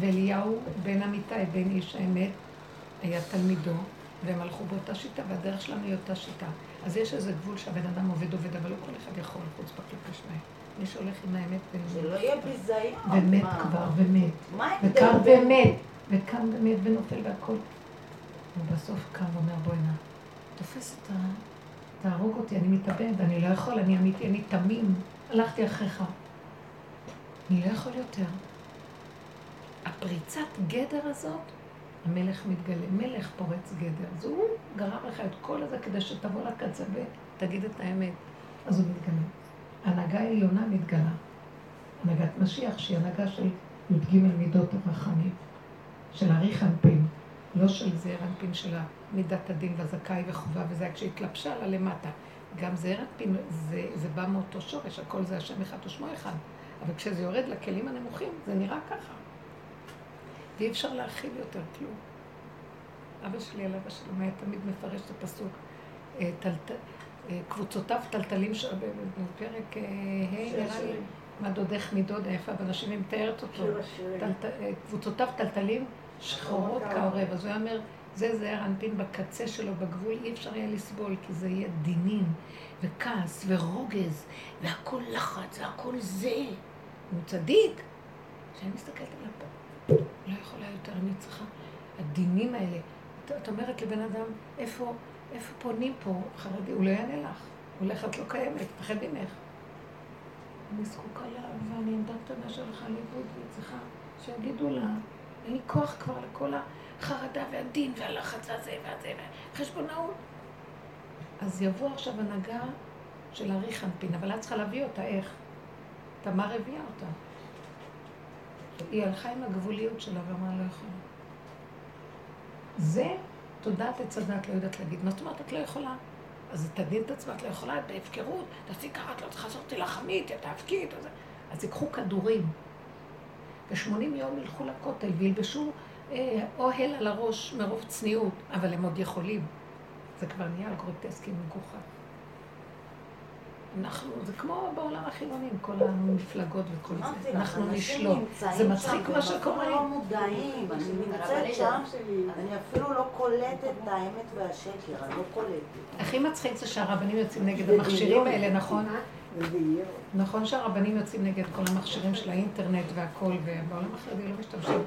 ואליהו בן אמיתי, בן איש האמת, היה תלמידו, והם הלכו באותה שיטה, והדרך שלנו היא אותה שיטה. אז יש איזה גבול שהבן אדם עובד עובד, אבל לא כל אחד יכול חוץ בכלפי שניים. מי שהולך עם האמת ומת. שלא יהיה ביזיון. ומת כבר, ומת. מה ההבדל? וקם ומת, וקם ומת ונופל והכל. ובסוף קם ואומר, בואי נא, תופס את ה... תהרוג אותי, אני מתאבד, אני לא יכול, אני אמיתי, אני תמים, הלכתי אחריך. אני לא יכול יותר. הפריצת גדר הזאת, המלך מתגלה, מלך פורץ גדר. אז הוא גרם לך את כל הזה כדי שתבוא לקצה ותגיד את האמת. אז הוא מתגלה. הנהגה עליונה מתגלה. הנהגת משיח, שהיא הנהגה של י"ג מידות הרחמים, של אריך אנפין, לא של זעיר אנפין של מידת הדין והזכאי וחובה וזה, היה כשהתלבשה לה למטה. גם זעיר אנפין, זה, זה בא מאותו שורש, הכל זה השם אחד ושמו אחד. אבל כשזה יורד לכלים הנמוכים, זה נראה ככה. ואי אפשר להכיל יותר כלום. אבא שלי עליו השלום היה תמיד מפרש את הפסוק, אה, קבוצותיו טלטלים, בפרק ה' נראה לי, מה דודך מדוד היפה בנשים, היא מתארת אותו. אה, קבוצותיו טלטלים שחורות כעורב. אז הוא היה אומר, זה זעיר אנפין בקצה שלו, בגבול, אי אפשר יהיה לסבול, כי זה יהיה דינים, וכעס, ורוגז, והכל לחץ, והכל זה. הוא צדיק. כשאני מסתכלת עליו פה, לא יכולה יותר, אני צריכה... הדינים האלה. את- אומרת לבן אדם, איפה, איפה פונים פה חרדי? הוא לא יענה לך. הולך, את לא קיימת, תפחד ממך. אני זקוקה לאהבה, אני עמדה קטנה שהלכה לאיבוד, והיא צריכה שיגידו לה, אין לי כוח כבר לכל החרדה והדין והלחץ והזה והזה והחשבונאות. אז יבוא עכשיו הנהגה של אריך אנפין, אבל את צריכה להביא אותה, איך? תמר הביאה אותה. היא הלכה עם הגבוליות שלה ואמרה לא יכולה. זה תודעת עץ הדת לא יודעת להגיד. מה זאת אומרת את לא יכולה? אז תדין את עצמה, את לא יכולה, את בהפקרות, תעשי ככה, את לא צריכה לעשות תילחמית, תאבקי. אז ייקחו כדורים, ו-80 יום ילכו לכותל וילבשו אוהל על הראש מרוב צניעות, אבל הם עוד יכולים. זה כבר נהיה גרוטסקי מגוחך. אנחנו, זה כמו בעולם החילוני, עם כל המפלגות וכל זה. אנחנו אנשים נשלוט. זה מצחיק מה שקורה. במקום לא מודעים, אני נמצאת שם. אני אפילו לא קולטת את האמת והשקר, אני לא קולטת. הכי מצחיק זה שהרבנים יוצאים נגד המכשירים האלה, נכון? נכון שהרבנים יוצאים נגד כל המכשירים של האינטרנט והכל, ובעולם החרדי לא משתמשים.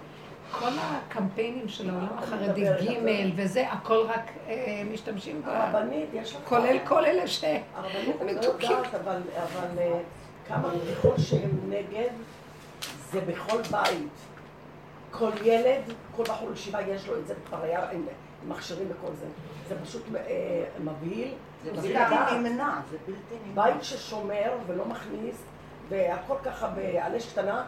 כל הקמפיינים של העולם החרדי, ג' וזה, הכל רק אה, משתמשים ב... הרבנית, יש לך... כולל כל אלה ש... הרבנית, את לא. יודעת, אבל אבל, אה, כמה בדיחות שהם נגד, זה בכל בית. כל ילד, כל בחור ישיבה יש לו את זה, כבר היה מכשירים וכל זה. זה פשוט אה, מבהיל. זה בלתי. נמנע, זה בלתי נמנע. בית ששומר ולא מכניס, והכל ככה על אש קטנה,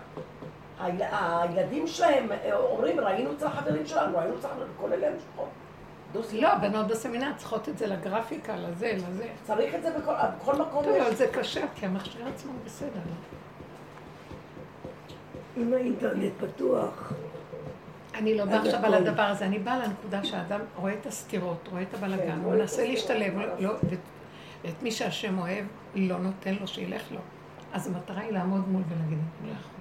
הילדים שלהם אה, אומרים, ראינו אצל החברים שלנו, ראינו אצל החברים, כל אלה משפחות. דו-שיח. לא, בנות בסמינר צריכות את זה לגרפיקה, לזה, לזה. צריך את זה בכל, בכל מקום. טוב, יש. אבל זה קשה, כי המכשיר עצמו בסדר. אם האינטרנט פתוח. אני לא באה עכשיו על. הדבר הזה, אני באה לנקודה שהאדם רואה את הסתירות, רואה את הבלגן, כן, הוא מנסה להשתלב, לא- לא- ואת- ואת מי שהשם אוהב, לא נותן לו שילך לו. אז המטרה היא לעמוד מול ולהגיד, אני לא יכול.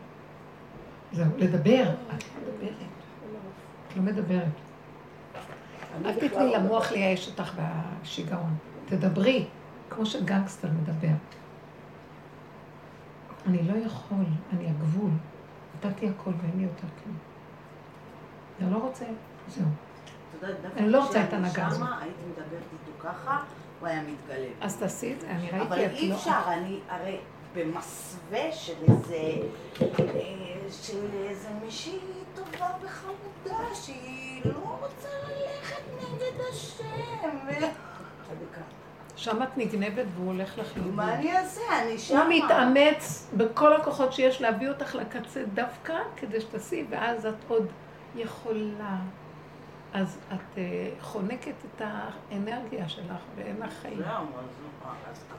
זהו, לדבר. את לא מדברת. את לא מדברת. אני אל תתני לא למוח לייאש אותך בשיגעון. תדברי, כמו שגנגסטר מדבר. אני לא יכול, אני הגבול. נתתי הכל ואין לי יותר כלום. אתה לא רוצה? זהו. אני לא רוצה את ההנהגה הזאת. הייתי מדברת איתו ככה, הוא היה מתגלה. אז תעשי את זה, אני אבל ראיתי, את אי לא... אפשר, אני הרי במסווה של איזה, אה, של איזה מישהי טובה וחמודה שהיא לא רוצה ללכת נגד השם. שם את נגנבת והוא הולך לך לאיבוד. מה אני אעשה? אני שמה. הוא מתאמץ בכל הכוחות שיש להביא אותך לקצה דווקא כדי שתעשי, ואז את עוד יכולה. אז את אה, חונקת את האנרגיה שלך ואין לך חיים. זהו,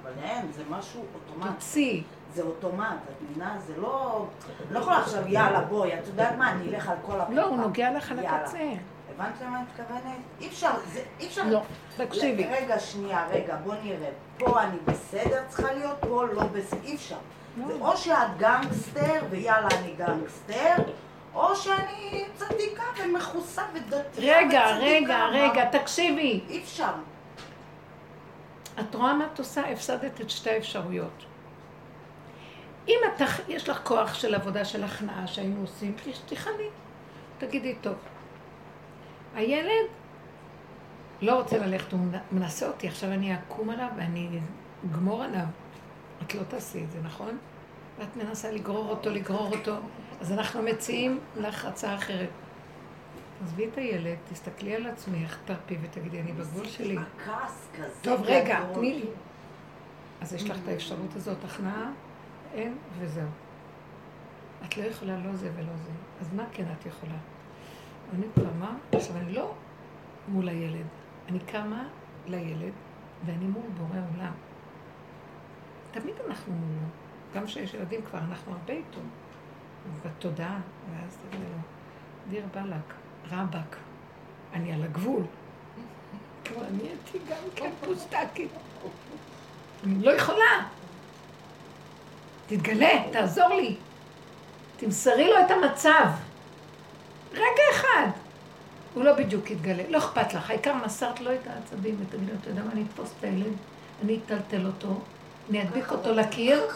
אבל אין, זה משהו אוטומטי. תוציא. זה אוטומט, את מבינה? זה לא... לא יכולה עכשיו, יאללה, בואי, את יודעת מה, אני אלך על כל הקופה. לא, הוא נוגע לך יאללה. לקצה. הבנת למה אני מתכוונת? אי אפשר, זה, אי אפשר... לא, תקשיבי. רגע, שנייה, רגע, בוא נראה. פה אני בסדר צריכה להיות, פה לא בסדר, אי אפשר. לא. זה או שאת גנגסטר, ויאללה, אני גנגסטר, או שאני צדיקה ומכוסה ודתייה רגע. רגע? רגע, תקשיבי. אי אפשר. את רואה מה את עושה? הפסדת את שתי האפשרויות. אם את, יש לך כוח של עבודה של הכנעה שהיינו עושים, תכני. תגידי, טוב, הילד לא רוצה ללכת, הוא מנ- מנסה אותי, עכשיו אני אקום עליו ואני אגמור עליו. את לא תעשי את זה, נכון? ואת מנסה לגרור אותו, לגרור אותו. אז אנחנו מציעים לך הצעה אחרת. עזבי את הילד, תסתכלי על עצמך, תרפי ותגידי, אני בגבול שלי. הכעס כזה טוב, רגע. תני לי. אז יש לך את האפשרות הזאת, הכנעה, אין, וזהו. את לא יכולה לא זה ולא זה. אז מה כן את יכולה? אני קמה, עכשיו אני לא מול הילד, אני קמה לילד, ואני מול בורא עולם. תמיד אנחנו מולו. גם כשיש ילדים כבר, אנחנו הרבה איתו. בתודעה, ואז תגידי לו, דיר באלק, רבאק, אני על הגבול. כבר נהייתי גם כן פוסטקית. אני לא יכולה. תתגלה, תעזור לי. תמסרי לו את המצב. רגע אחד. הוא לא בדיוק יתגלה, לא אכפת לך, העיקר מסרת לו את העצבים ותגידי לו, אתה יודע מה, אני אתפוס את הילד, אני אטלטל אותו, אני אדביק אותו לקיר,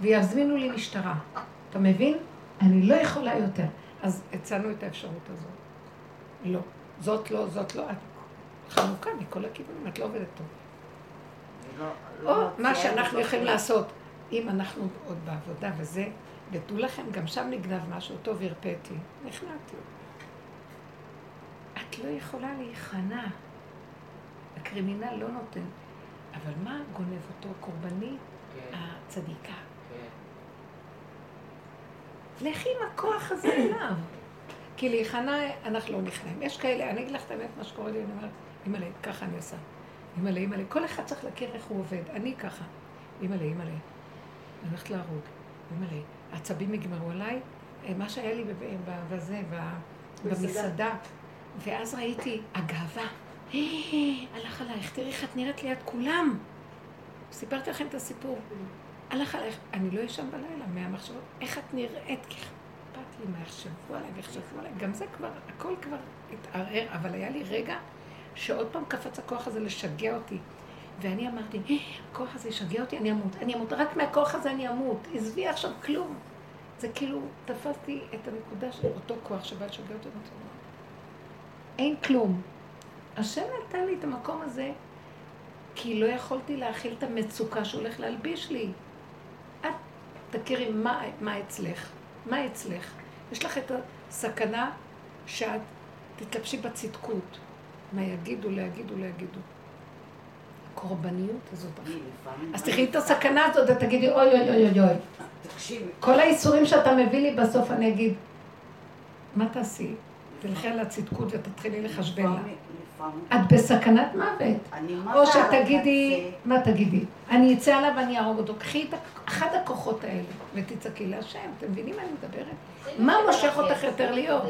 ויזמינו לי משטרה. אתה מבין? אני לא יכולה יותר. אז הצענו את האפשרות הזאת. לא. זאת לא, זאת לא. את חנוכה מכל הכיוונים, את לא עובדת טוב. לא- או לא מה מוציאה שאנחנו יכולים. לעשות, אם אנחנו עוד בעבודה וזה, ותדעו לכם, גם שם נגנב משהו, טוב הרפאתי, נכנעתי. את לא יכולה להיכנע. הקרימינל לא נותן. אבל מה גונב אותו? קורבנית כן, הצדיקה. כן. לכי עם הכוח הזה אליו. כי להיכנע, אנחנו לא נכנעים. יש כאלה, אני אגיד לך את האמת, מה שקורה לי, אני אומרת, אימא'לה, ככה אני עושה. אימא'לה, אימא'לה, כל אחד צריך להכיר איך הוא עובד. אני ככה. אימא'לה, אימא'לה, אני הולכת להרוג. אימא'לה, העצבים נגמרו עליי, אה, מה שהיה לי בזה, במסעדה. ואז ראיתי, הגאווה, "אה, הלך עלייך, תראי איך את נראית ליד כולם. סיפרתי לכם את הסיפור. הלך עלייך, אני לא ישן בלילה מהמחשבות, איך את נראית, כי אכפת לי מה יחשבו עליי ויחשבו עליי, גם זה כבר, הכל כבר התערער, אבל היה לי רגע שעוד פעם קפץ הכוח הזה לשגע אותי. ואני אמרתי, "אה, הכוח הזה ישגע אותי, אני אמות, אני אמות, רק מהכוח הזה אני אמות, עזבי עכשיו כלום. זה כאילו, תפסתי את הנקודה של אותו כוח שבא לשגע אותי, ואמרתי, "לא, אין כלום. השם נתן לי את המקום הזה, כי לא יכולתי להכיל את המצוקה שהוא הולך להלביש לי. תכירי מה, מה אצלך, מה אצלך. יש לך את הסכנה שאת תתלבשי בצדקות. מה יגידו, לא יגידו, לא יגידו. הקורבניות הזאת. אז תראי את הסכנה הזאת ותגידי, אוי אוי אוי אוי אוי. תקשיבי, כל האיסורים שאתה מביא לי בסוף אני אגיד, מה תעשי? תלכי על הצדקות ותתחילי לחשבן לה. את בסכנת מוות. או שתגידי? מה תגידי? אני אצא עליו ואני אהרוג אותו. קחי את אחד הכוחות האלה ותצעקי להשם. אתם מבינים מה אני מדברת? מה מושך אותך יותר להיות?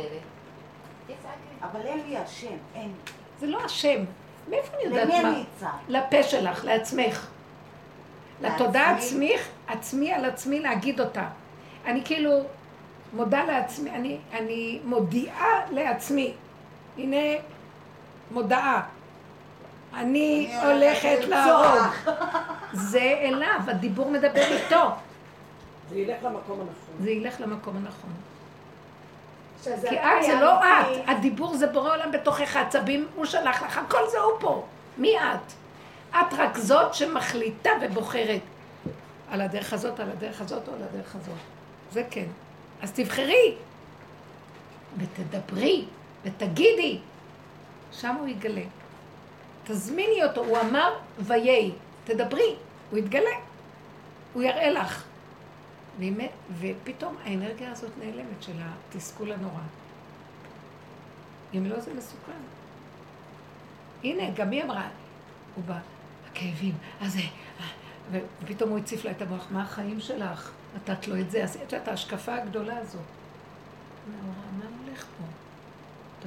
אבל אין לי השם, אין. זה לא השם. מאיפה אני יודעת למי מה? אני אצעק? לפה שלך, לעצמך. לתודעה? עצמך, עצמי על עצמי להגיד אותה. אני כאילו מודה לעצמי, אני, אני מודיעה לעצמי. הנה מודעה. אני הולכת להרוג. זה אליו, הדיבור מדבר איתו. זה ילך למקום הנכון. זה ילך למקום הנכון. כי הכל את זה לא. את, הדיבור זה בורא עולם בתוכך, עצבים הוא שלח לך, הכל זה הוא פה. מי את? את רק זאת שמחליטה ובוחרת על הדרך הזאת, על הדרך הזאת או על הדרך הזאת. זה כן. אז תבחרי ותדברי ותגידי, שם הוא יגלה. תזמיני אותו, הוא אמר ויהי, תדברי, הוא יתגלה, הוא יראה לך. ופתאום האנרגיה הזאת נעלמת של התסכול הנורא. אם לא זה מסוכן. הנה, גם היא אמרה, הוא בא, הכאבים, אז זה, ופתאום הוא הציף לה את המוח, מה החיים שלך? נתת לו את זה, עשית את ההשקפה הגדולה הזאת. היא אמרה, מה הולך פה?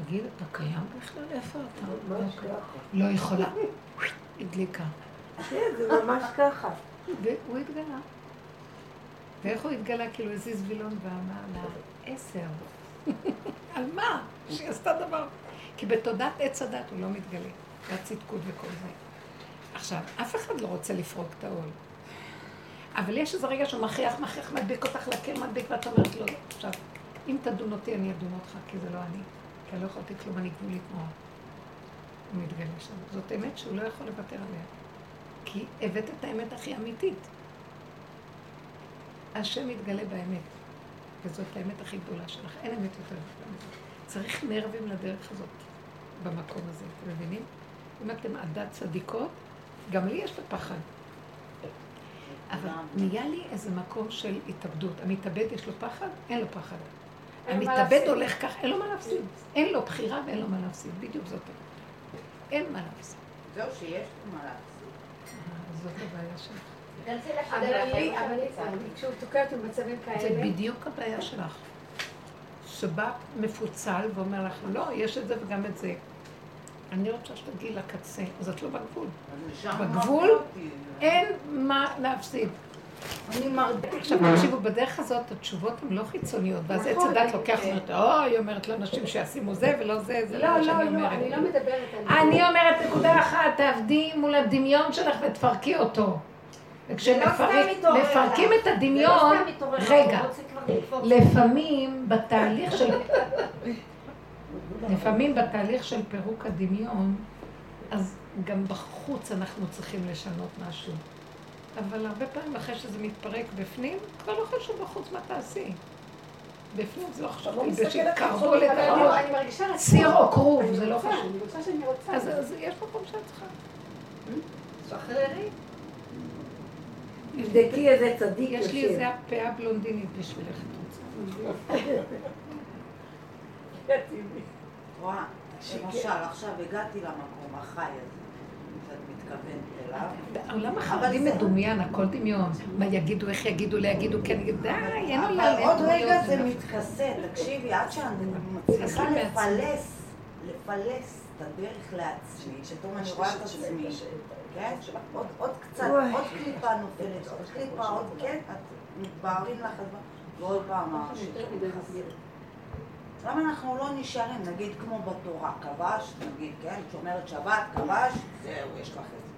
תגיד, אתה קיים בכלל? איפה אתה? ככה. לא יכולה. הדליקה. כן, זה ממש ככה. והוא התגלה. ואיך הוא התגלה? כאילו הזיז וילון ואמר לה, עשר. על מה? שהיא עשתה דבר. כי בתודעת עץ הדת הוא לא מתגלה. והצדקות וכל זה. עכשיו, אף אחד לא רוצה לפרוק את העול. אבל יש איזה רגע שהוא מכריח, מכריח, מדביק אותך לקיר, מדביק, ואת אומרת לו, עכשיו, אם תדון אותי, אני אדון אותך, כי זה לא אני. כי אני לא יכולתי כלום, אני גבולית מאוד. הוא מתגלה שם. זאת אמת שהוא לא יכול לוותר עליה. כי הבאת את האמת הכי אמיתית. השם מתגלה באמת, וזאת האמת הכי גדולה שלך. אין אמת יותר גדולה מזה. צריך נרבים לדרך הזאת, במקום הזה, אתם מבינים? אם אתם עדת צדיקות, גם לי יש את הפחד. אבל נהיה לי איזה מקום של התאבדות. המתאבד יש לו פחד? אין לו פחד. המתאבד. הולך כך, אין לו מה להפסיד. אין לו בחירה ואין לו מה להפסיד. בדיוק זאת. האמת. אין מה להפסיד. זהו, שיש לי מה להפסיד. אה, זאת הבעיה שלך. אבל כשהוא תוקע אותי במצבים זה כאלה, בדיוק הבעיה שלך. שבא מפוצל ואומר לך, לא, יש את זה וגם את זה. אני רוצה שתגיעי לקצה, אז את לא בגבול. לשם בגבול. אין מה להפסיד. אני מרדה. עכשיו תקשיבו, בדרך הזאת התשובות הן לא חיצוניות, ואז עץ נכון, הדת אני- לוקח ואומרת, אוי, היא אומרת לאנשים שישימו זה ולא זה, זה לא לא, מה לא, שאני לא, אומרת. אני לא מדברת על... אני אומרת נקודה אחת, תעבדי מול הדמיון שלך ותפרקי אותו. לא וכשמפרקים את. הדמיון, לא רגע. לפעמים בתהליך של... לפעמים בתהליך של פירוק הדמיון, אז גם בחוץ אנחנו צריכים לשנות משהו. אבל הרבה פעמים אחרי שזה מתפרק בפנים, כבר לא חשוב בחוץ מה תעשי. בפנים זה לא חשוב, תלבשי מסתכלת קרבו חיצונית, אבל אני- לטעות. אני מרגישה רצון. סיר או כרוב, זה לא חשוב. אני רוצה שאני רוצה. אז אז יש מקום שאת צריכה. שחררי. תבדקי איזה צדיק יש לי. איזה הפאה בלונדינית בשבילך, את רוצה. למשל, עכשיו הגעתי למקום החי הזה. העולם החרדי מדומיין, הכל דמיון. מה יגידו, איך יגידו, לא יגידו, כן יגידו, די, אין עולם, אבל עוד. רגע זה מתכסה, תקשיבי, עד שאני מצליחה. לפלס, לפלס את הדרך לעצמי, שפתאום אני רואה את עצמי, כן? עוד- עוד קצת. עוד קליפה נופלת, עוד קליפה, עוד כן, את מתבהרים לך, ועוד פעם. למה אנחנו לא נשארים, נגיד כמו בתורה, כבש, נגיד, כן, שומרת שבת, כבש, זהו, יש לך את זה.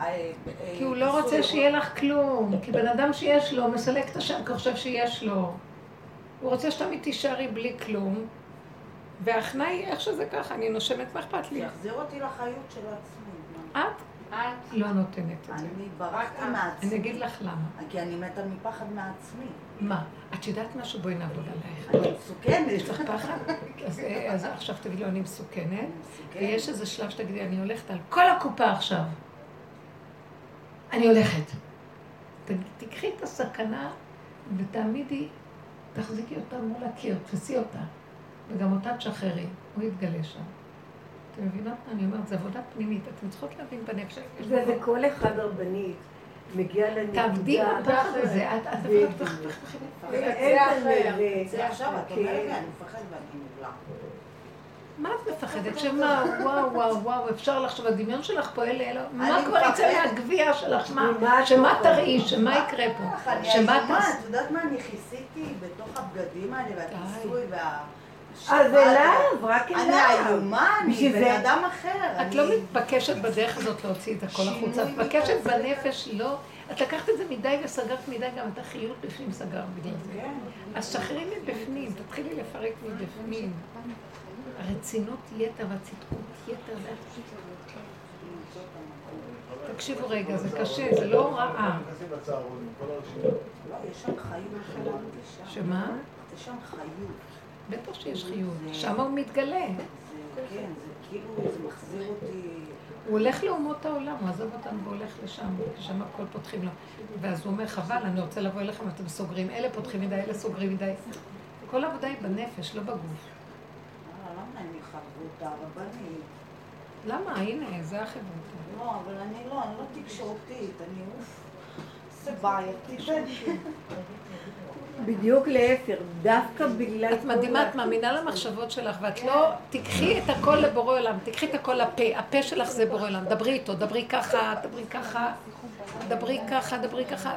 אה, אה, כי הוא לא רוצה שיהיה לך כלום. כי בן אדם שיש לו, מסלק את השם כי הוא חושב שיש לו. הוא רוצה שתמיד תישארי בלי כלום. וההכנעה היא איך שזה ככה, אני נושמת, מה אכפת לי? שיחזיר אותי לחיות של עצמי. את את לא נותנת את זה. אני ברחתי. מעצמי. אני אגיד לך למה. כי אני מתה מפחד מעצמי. מה? את יודעת משהו? בואי נעבוד עלייך. אני מסוכנת. יש לך פחד? אז, אז עכשיו תגידי לו, אני מסוכנת. ויש איזה שלב שתגידי, אני הולכת על כל הקופה עכשיו. אני הולכת. ת- תקחי את הסכנה ותעמידי, תחזיקי אותה מול הקיר, תפסי אותה. וגם אותה תשחררי, הוא יתגלה שם. אתם מבינות מה אני אומרת? זו עבודה פנימית. אתן צריכות להבין בנפש. זה. וכל אחד רבנית מגיע לנקודה. תעבדי עם הפחד הזה. את את בדיוק. תפחד, אחר. איזה- זה עכשיו, את אומרת לי. אני מפחד ואני נבלע. מה את מפחדת? שמה, וואו, וואו, וואו, אפשר לחשוב, הדמיון שלך פועל לאלו, מה כבר יצא. מהגבייה שלך? שמה? תראי? שמה יקרה פה? שמה תעשי? את יודעת מה אני כיסיתי בתוך הבגדים האלה והכיסוי וה... אז אליו, רק אני אליו. איומה, אני בן זה- אדם אחר. את אני- לא מתבקשת בדרך הזאת להוציא את הכל החוצה, את מתבקשת. בנפש, לא. את לקחת את זה מדי וסגרת מדי, גם את החיות בפנים סגרת בגלל זה. כן. אז שחררי מבפנים, תתחילי לפרק מבפנים. הרצינות יתר והצדקות יתר. זה- תקשיבו רגע, זה קשה, זה לא רעה. לא. שמה? שם חיות. בטח שיש חיות, שם הוא מתגלה. כן, זה כאילו, זה מחזיר אותי... הוא הולך לאומות העולם, הוא עזב אותנו והולך לשם, שם הכל פותחים לו. ואז הוא אומר, חבל, אני רוצה לבוא אליכם, אתם סוגרים, אלה פותחים מדי, אלה סוגרים מדי. כל העבודה היא בנפש, לא בגוף. אה, למה? הנה, זה החברה. לא, אבל אני לא, אני לא תקשורתית, אני אוף. זה בעייתי. בדיוק להפך, דווקא בגלל... את מדהימה, את מאמינה למחשבות שלך, ואת לא, תיקחי את הכל לבורא עולם, תיקחי את הכל לפה, הפה שלך זה בורא עולם, דברי איתו, דברי ככה, דברי ככה, דברי ככה, דברי ככה,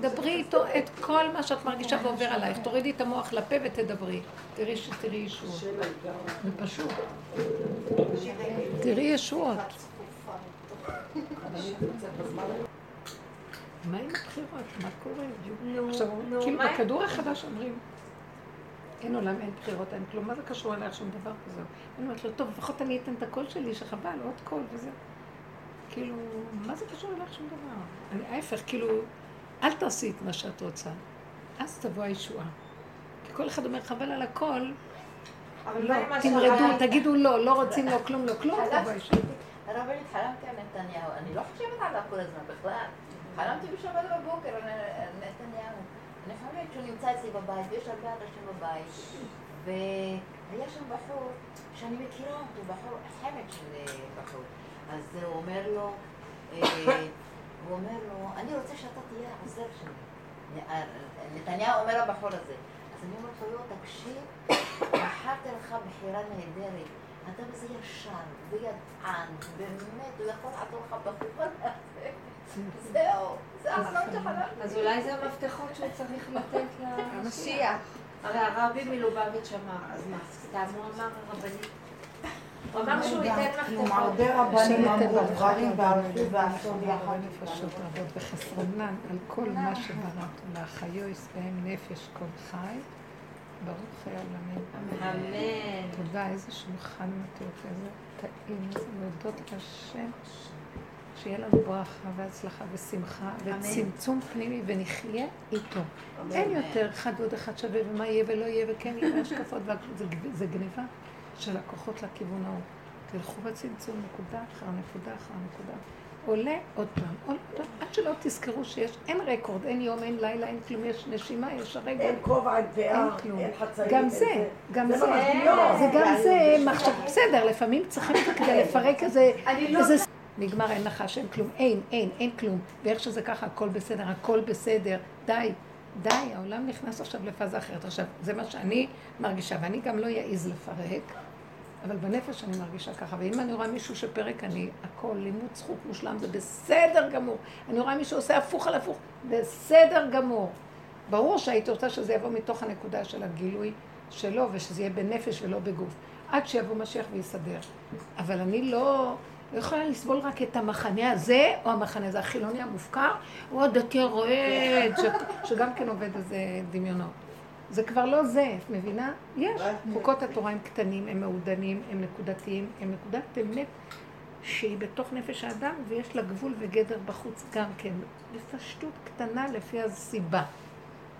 דברי איתו את כל מה שאת מרגישה ועובר עלייך, תורידי את המוח לפה ותדברי, תראי שתראי ישועות, זה פשוט, תראי ישועות. מה עם הבחירות? מה קורה? עכשיו, כאילו בכדור החדש אומרים, אין עולם, אין בחירות, אין כלום, מה זה קשור אלייך שום דבר כזה? אני אומרת לו, טוב, לפחות אני אתן את הקול שלי, שחבל, עוד קול וזה. כאילו, מה זה קשור אלייך שום דבר? אני, ההפך, כאילו, אל תעשי את מה שאת רוצה, אז תבוא הישועה. כי כל אחד אומר, חבל על הכל, אבל לא, תמרדו? תגידו לא, לא רוצים לא כלום, לא כלום, תבוא הישועה. הרבנית, חלמתי על נתניהו, אני לא חושבת עליו כל הזמן בכלל. חלמתי בשבת בבוקר על נתניהו. אני חושבת שהוא נמצא אצלי בבית, ויש הרבה אנשים בבית, והיה שם בחור שאני מכירה אותו, בחור, חמד של אה, בחור. אז הוא אומר לו, אה, הוא אומר לו, אני רוצה שאתה תהיה העוזר שלי. אה, נתניהו אומר לבחור הזה. אז אני אומרת לו, לא, תקשיב, בחרתי לך בחירה נהדרת. אתה בזה ישר וידען, באמת, הוא יכול לעזור לך בחור הזה. זהו, זה החלום שחלמתי. אז אולי זה המפתחות שהוא צריך לתת המשיח. הרי הרבי מלובביץ' אמר, אז מה, סתם הוא אמר הרבנית? הוא אמר שהוא ייתן מפתחות. הרבה רבנים אמרו דברים והלכו ועשו יחד. נפשות רבות וחסרונן על כל מה שבראת להחיו ישבעם נפש כל חי ברוך חיי העולמים. אמן. תודה, איזה שולחן מתוק, איזה טעים, איזה להודות להשם. שיהיה לנו ברכה והצלחה ושמחה וצמצום פנימי ונחיה איתו. אין יותר אחד ועוד אחד שווה ומה יהיה ולא יהיה וכן יהיה השקפות. זה, גניבה של הכוחות לכיוון ההוא. תלכו בצמצום נקודה אחר נקודה אחר נקודה. עולה עוד פעם, עוד פעם, עד שלא תזכרו שיש, אין רקורד, אין יום, אין לילה, אין כלום, יש נשימה, יש הרגע. אין כובע, אין פאה. אין חצאית. גם זה, גם זה, זה גם זה בסדר, לפעמים צריכים כדי לפרק איזה, איזה, נגמר, אין נחש, אין כלום, אין, אין, אין כלום, ואיך שזה ככה, הכל בסדר, הכל בסדר, די, די, העולם נכנס עכשיו לפאזה אחרת. עכשיו, זה מה שאני מרגישה, ואני גם לא אעז לפרק, אבל בנפש אני מרגישה ככה, ואם אני רואה מישהו שפרק, אני, הכל, לימוד זכות מושלם, זה בסדר גמור. אני רואה מישהו עושה הפוך על הפוך, בסדר גמור. ברור שהייתי רוצה שזה יבוא מתוך הנקודה של הגילוי שלו, ושזה יהיה בנפש ולא בגוף. עד שיבוא משיח ויסדר. אבל אני לא, לא יכולה לסבול רק את המחנה הזה, או המחנה הזה, החילוני המופקר, או הדתי הרועד, ש- שגם כן עובד איזה דמיונות. זה כבר לא זה, את מבינה? יש. חוקות התורה הם קטנים, הם מעודנים, הם נקודתיים, הם נקודת אמת שהיא בתוך נפש האדם, ויש לה גבול וגדר בחוץ גם כן. בפשטות קטנה לפי הסיבה.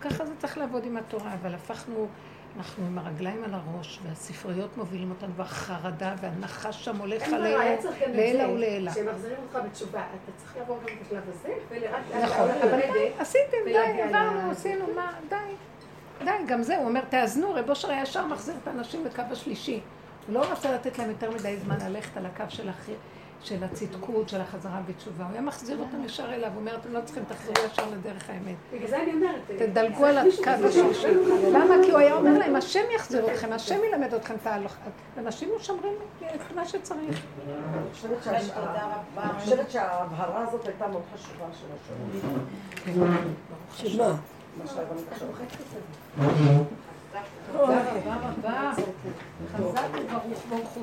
ככה זה צריך לעבוד עם התורה, אבל הפכנו, אנחנו עם הרגליים על הראש, והספריות מובילים אותנו, והחרדה, והנחש שם הולך עלינו לעילא ולעילא. שהם מחזירים אותך בתשובה. אתה צריך לעבור גם את השלב הזה, ולאט לאט נכון, אבל. די, עשיתם, די, עברנו, עשינו, מה, די. די, גם זה, הוא אומר, תאזנו, רב אושר היה ישר מחזיר את האנשים לקו השלישי. הוא לא רצה לתת להם יותר מדי זמן ללכת על הקו של, הח... של הצדקות, של החזרה בתשובה. הוא היה מחזיר אותם ישר אליו, הוא אומר, אתם לא צריכים, תחזרו ישר לדרך האמת. בגלל זה אני אומרת... תדלגו על הקו השלישי. למה? כי הוא היה אומר להם, השם יחזיר אתכם, השם ילמד אתכם את ההלכה. אנשים משמרים את מה שצריך. אני חושבת שההבהרה הזאת הייתה מאוד חשובה של השבוע. שמה? מה. תודה רבה רבה. חזק וברוך ברוך הוא.